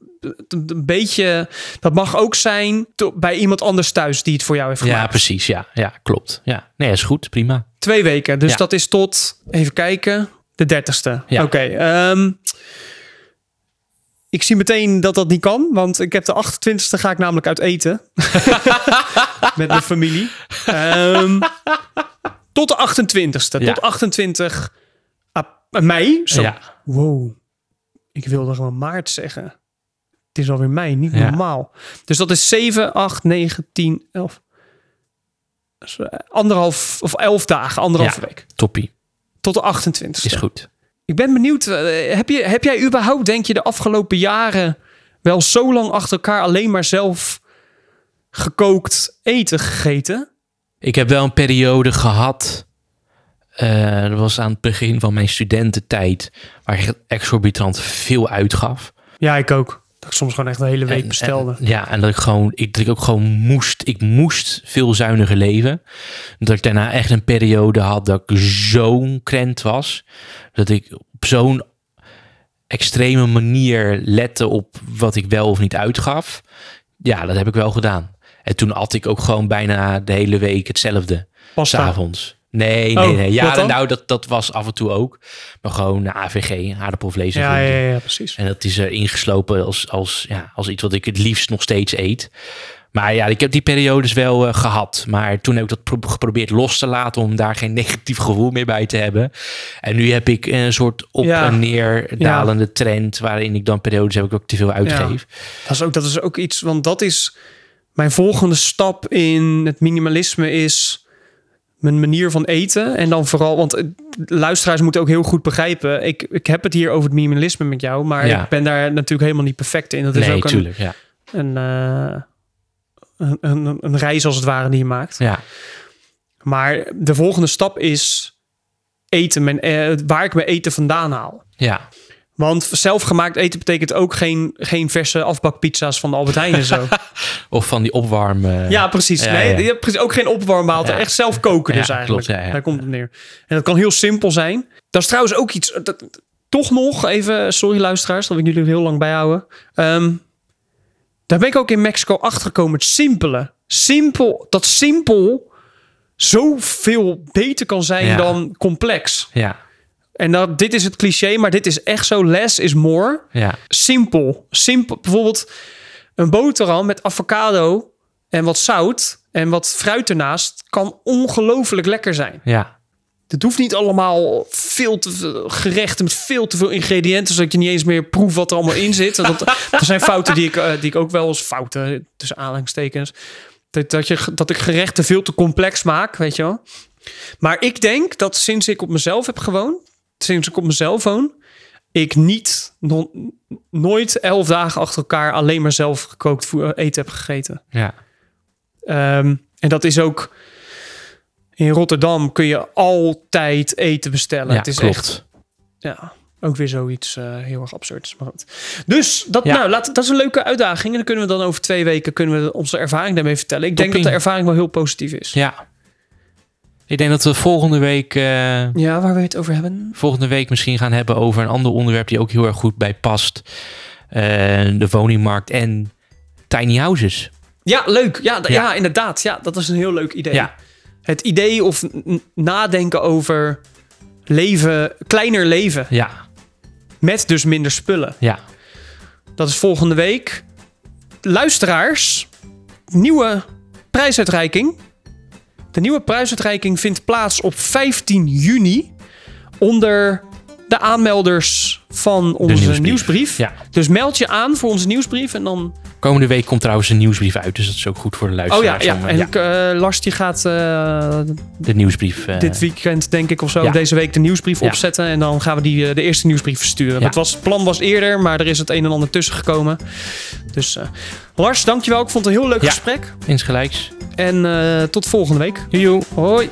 een beetje, dat mag ook zijn bij iemand anders thuis die het voor jou heeft ja gemaakt. precies. Ja, ja, klopt. Ja. Nee, is goed. Prima. Twee weken, dus Ja. dat is tot, even kijken, de dertigste. Ja. Oké, ehm, ik zie meteen dat dat niet kan, want ik heb de 28ste ga ik namelijk uit eten. Met mijn familie. Ehm, tot de 28ste, Ja. tot 28 ap- mei. Zo. Ja. Wow, ik wilde gewoon maart zeggen. Het is alweer mei, niet Ja. normaal. Dus dat is 7, 8, 9, 10, 11. Dus, eh, anderhalf of elf dagen, anderhalve Ja. week. Toppie. Tot de 28 Is goed. Ik ben benieuwd, eh, heb, je, heb jij überhaupt, denk je, de afgelopen jaren wel zo lang achter elkaar alleen maar zelf gekookt eten gegeten? Ik heb wel een periode gehad. eh, dat was aan het begin van mijn studententijd. Waar ik exorbitant veel uitgaf. Ja, ik ook. Dat ik soms gewoon echt een hele week En- bestelde. en- ja, en dat ik gewoon, ik, dat ik ook gewoon moest, ik moest veel zuiniger leven. Dat ik daarna echt een periode had dat ik zo'n krent was. Dat ik op zo'n extreme manier lette op wat ik wel of niet uitgaf. Ja, dat heb ik wel gedaan. En toen at ik ook gewoon bijna de hele week hetzelfde. Pasta. S'avonds. Nee, nee, Oh, nee. wat Ja, nou, dat, dat was af en toe ook. Maar gewoon AVG, aardappelvlees en Ja, ja, ja, precies. En dat is er ingeslopen als, als, ja, als iets wat ik het liefst nog steeds eet. Maar ja, ik heb die periodes wel eh, gehad. Maar toen heb ik dat pro- geprobeerd los te laten om daar geen negatief gevoel meer bij te hebben. En nu heb ik een soort op Ja. en neer dalende trend waarin ik dan periodes heb ik ook te veel uitgeef. Dat is, ook, dat is ook iets, want dat is mijn volgende stap in het minimalisme is mijn manier van eten. En dan vooral, want eh, luisteraars moeten ook heel goed begrijpen. Ik, ik heb het hier over het minimalisme met jou, maar Ja. ik ben daar natuurlijk helemaal niet perfect in. Dat is Nee, ook een, tuurlijk. Ja. een, eh, een, een, een reis als het ware die je maakt. Ja. Maar de volgende stap is eten, mijn, eh, waar ik mijn eten vandaan haal. ja. Want zelfgemaakt eten betekent ook geen, geen verse afbakpizza's van de Albert Heijn en zo. Of van die opwarm. eh, Ja, precies. Ja, nee, ja. je hebt precies ook geen opwarmmaaltijd. Ja. Echt zelf koken dus eigenlijk. klopt. Daar komt het neer. En dat kan heel simpel zijn. Dat is trouwens ook iets... Dat, toch nog, even, sorry luisteraars, dat ik jullie heel lang bijhouden. Ehm, daar ben ik ook in Mexico achtergekomen. Het simpele. Simpel, dat simpel zoveel beter kan zijn dan complex. ja. En dat, dit is het cliché, maar dit is echt zo. Less is more Ja. simpel. Simpel. Bijvoorbeeld een boterham met avocado en wat zout en wat fruit ernaast kan ongelooflijk lekker zijn. Ja. Het hoeft niet allemaal veel te veel gerechten met veel te veel ingrediënten, zodat je niet eens meer proeft wat er allemaal in zit. Dat, dat zijn fouten die ik, eh, die ik ook wel eens fouten tussen aanhalingstekens. Dat, dat, je, dat ik gerechten veel te complex maak, weet je wel. Maar ik denk dat sinds ik op mezelf heb gewoond, sinds ik op mezelf woon, ik niet no- nooit elf dagen achter elkaar alleen maar zelf gekookt voer- eten heb gegeten. Ja. Ehm, en dat is ook in Rotterdam kun je altijd eten bestellen. Ja, het is klopt. echt ja, ook weer zoiets eh, heel erg absurds. Maar goed. Dus dat, Ja. nou, laat, dat is een leuke uitdaging. En dan kunnen we dan over twee weken kunnen we onze ervaring daarmee vertellen. Ik denk dat de ervaring wel heel positief is. Ja. Ik denk dat we volgende week, eh, Ja, waar we het over hebben. volgende week misschien gaan hebben over een ander onderwerp die ook heel erg goed bij past. eh, de woningmarkt en tiny houses. Ja, leuk. Ja, ja. Ja. inderdaad. Ja, dat is een heel leuk idee. Ja. Het idee of nadenken over leven, kleiner leven. Ja, Met dus minder spullen. ja. Dat is volgende week. Luisteraars, nieuwe prijsuitreiking. De nieuwe prijsuitreiking vindt plaats op 15 juni. Onder de aanmelders van onze nieuwsbrief. nieuwsbrief. Ja. Dus meld je aan voor onze nieuwsbrief. En dan. Komende week komt trouwens een nieuwsbrief uit, dus dat is ook goed voor de Oh ja, luisteraars. ja. om, eh, En ja, ik, eh, Lars die gaat eh, de nieuwsbrief. dit weekend, denk ik, of zo, ja. deze week de nieuwsbrief opzetten. En dan gaan we die, de eerste nieuwsbrief versturen. Het, was, het plan was eerder, maar er is het een en ander tussen gekomen. Dus Lars, dankjewel. Ik vond het een heel leuk gesprek. insgelijks. En tot volgende week. Joejoe. Hoi.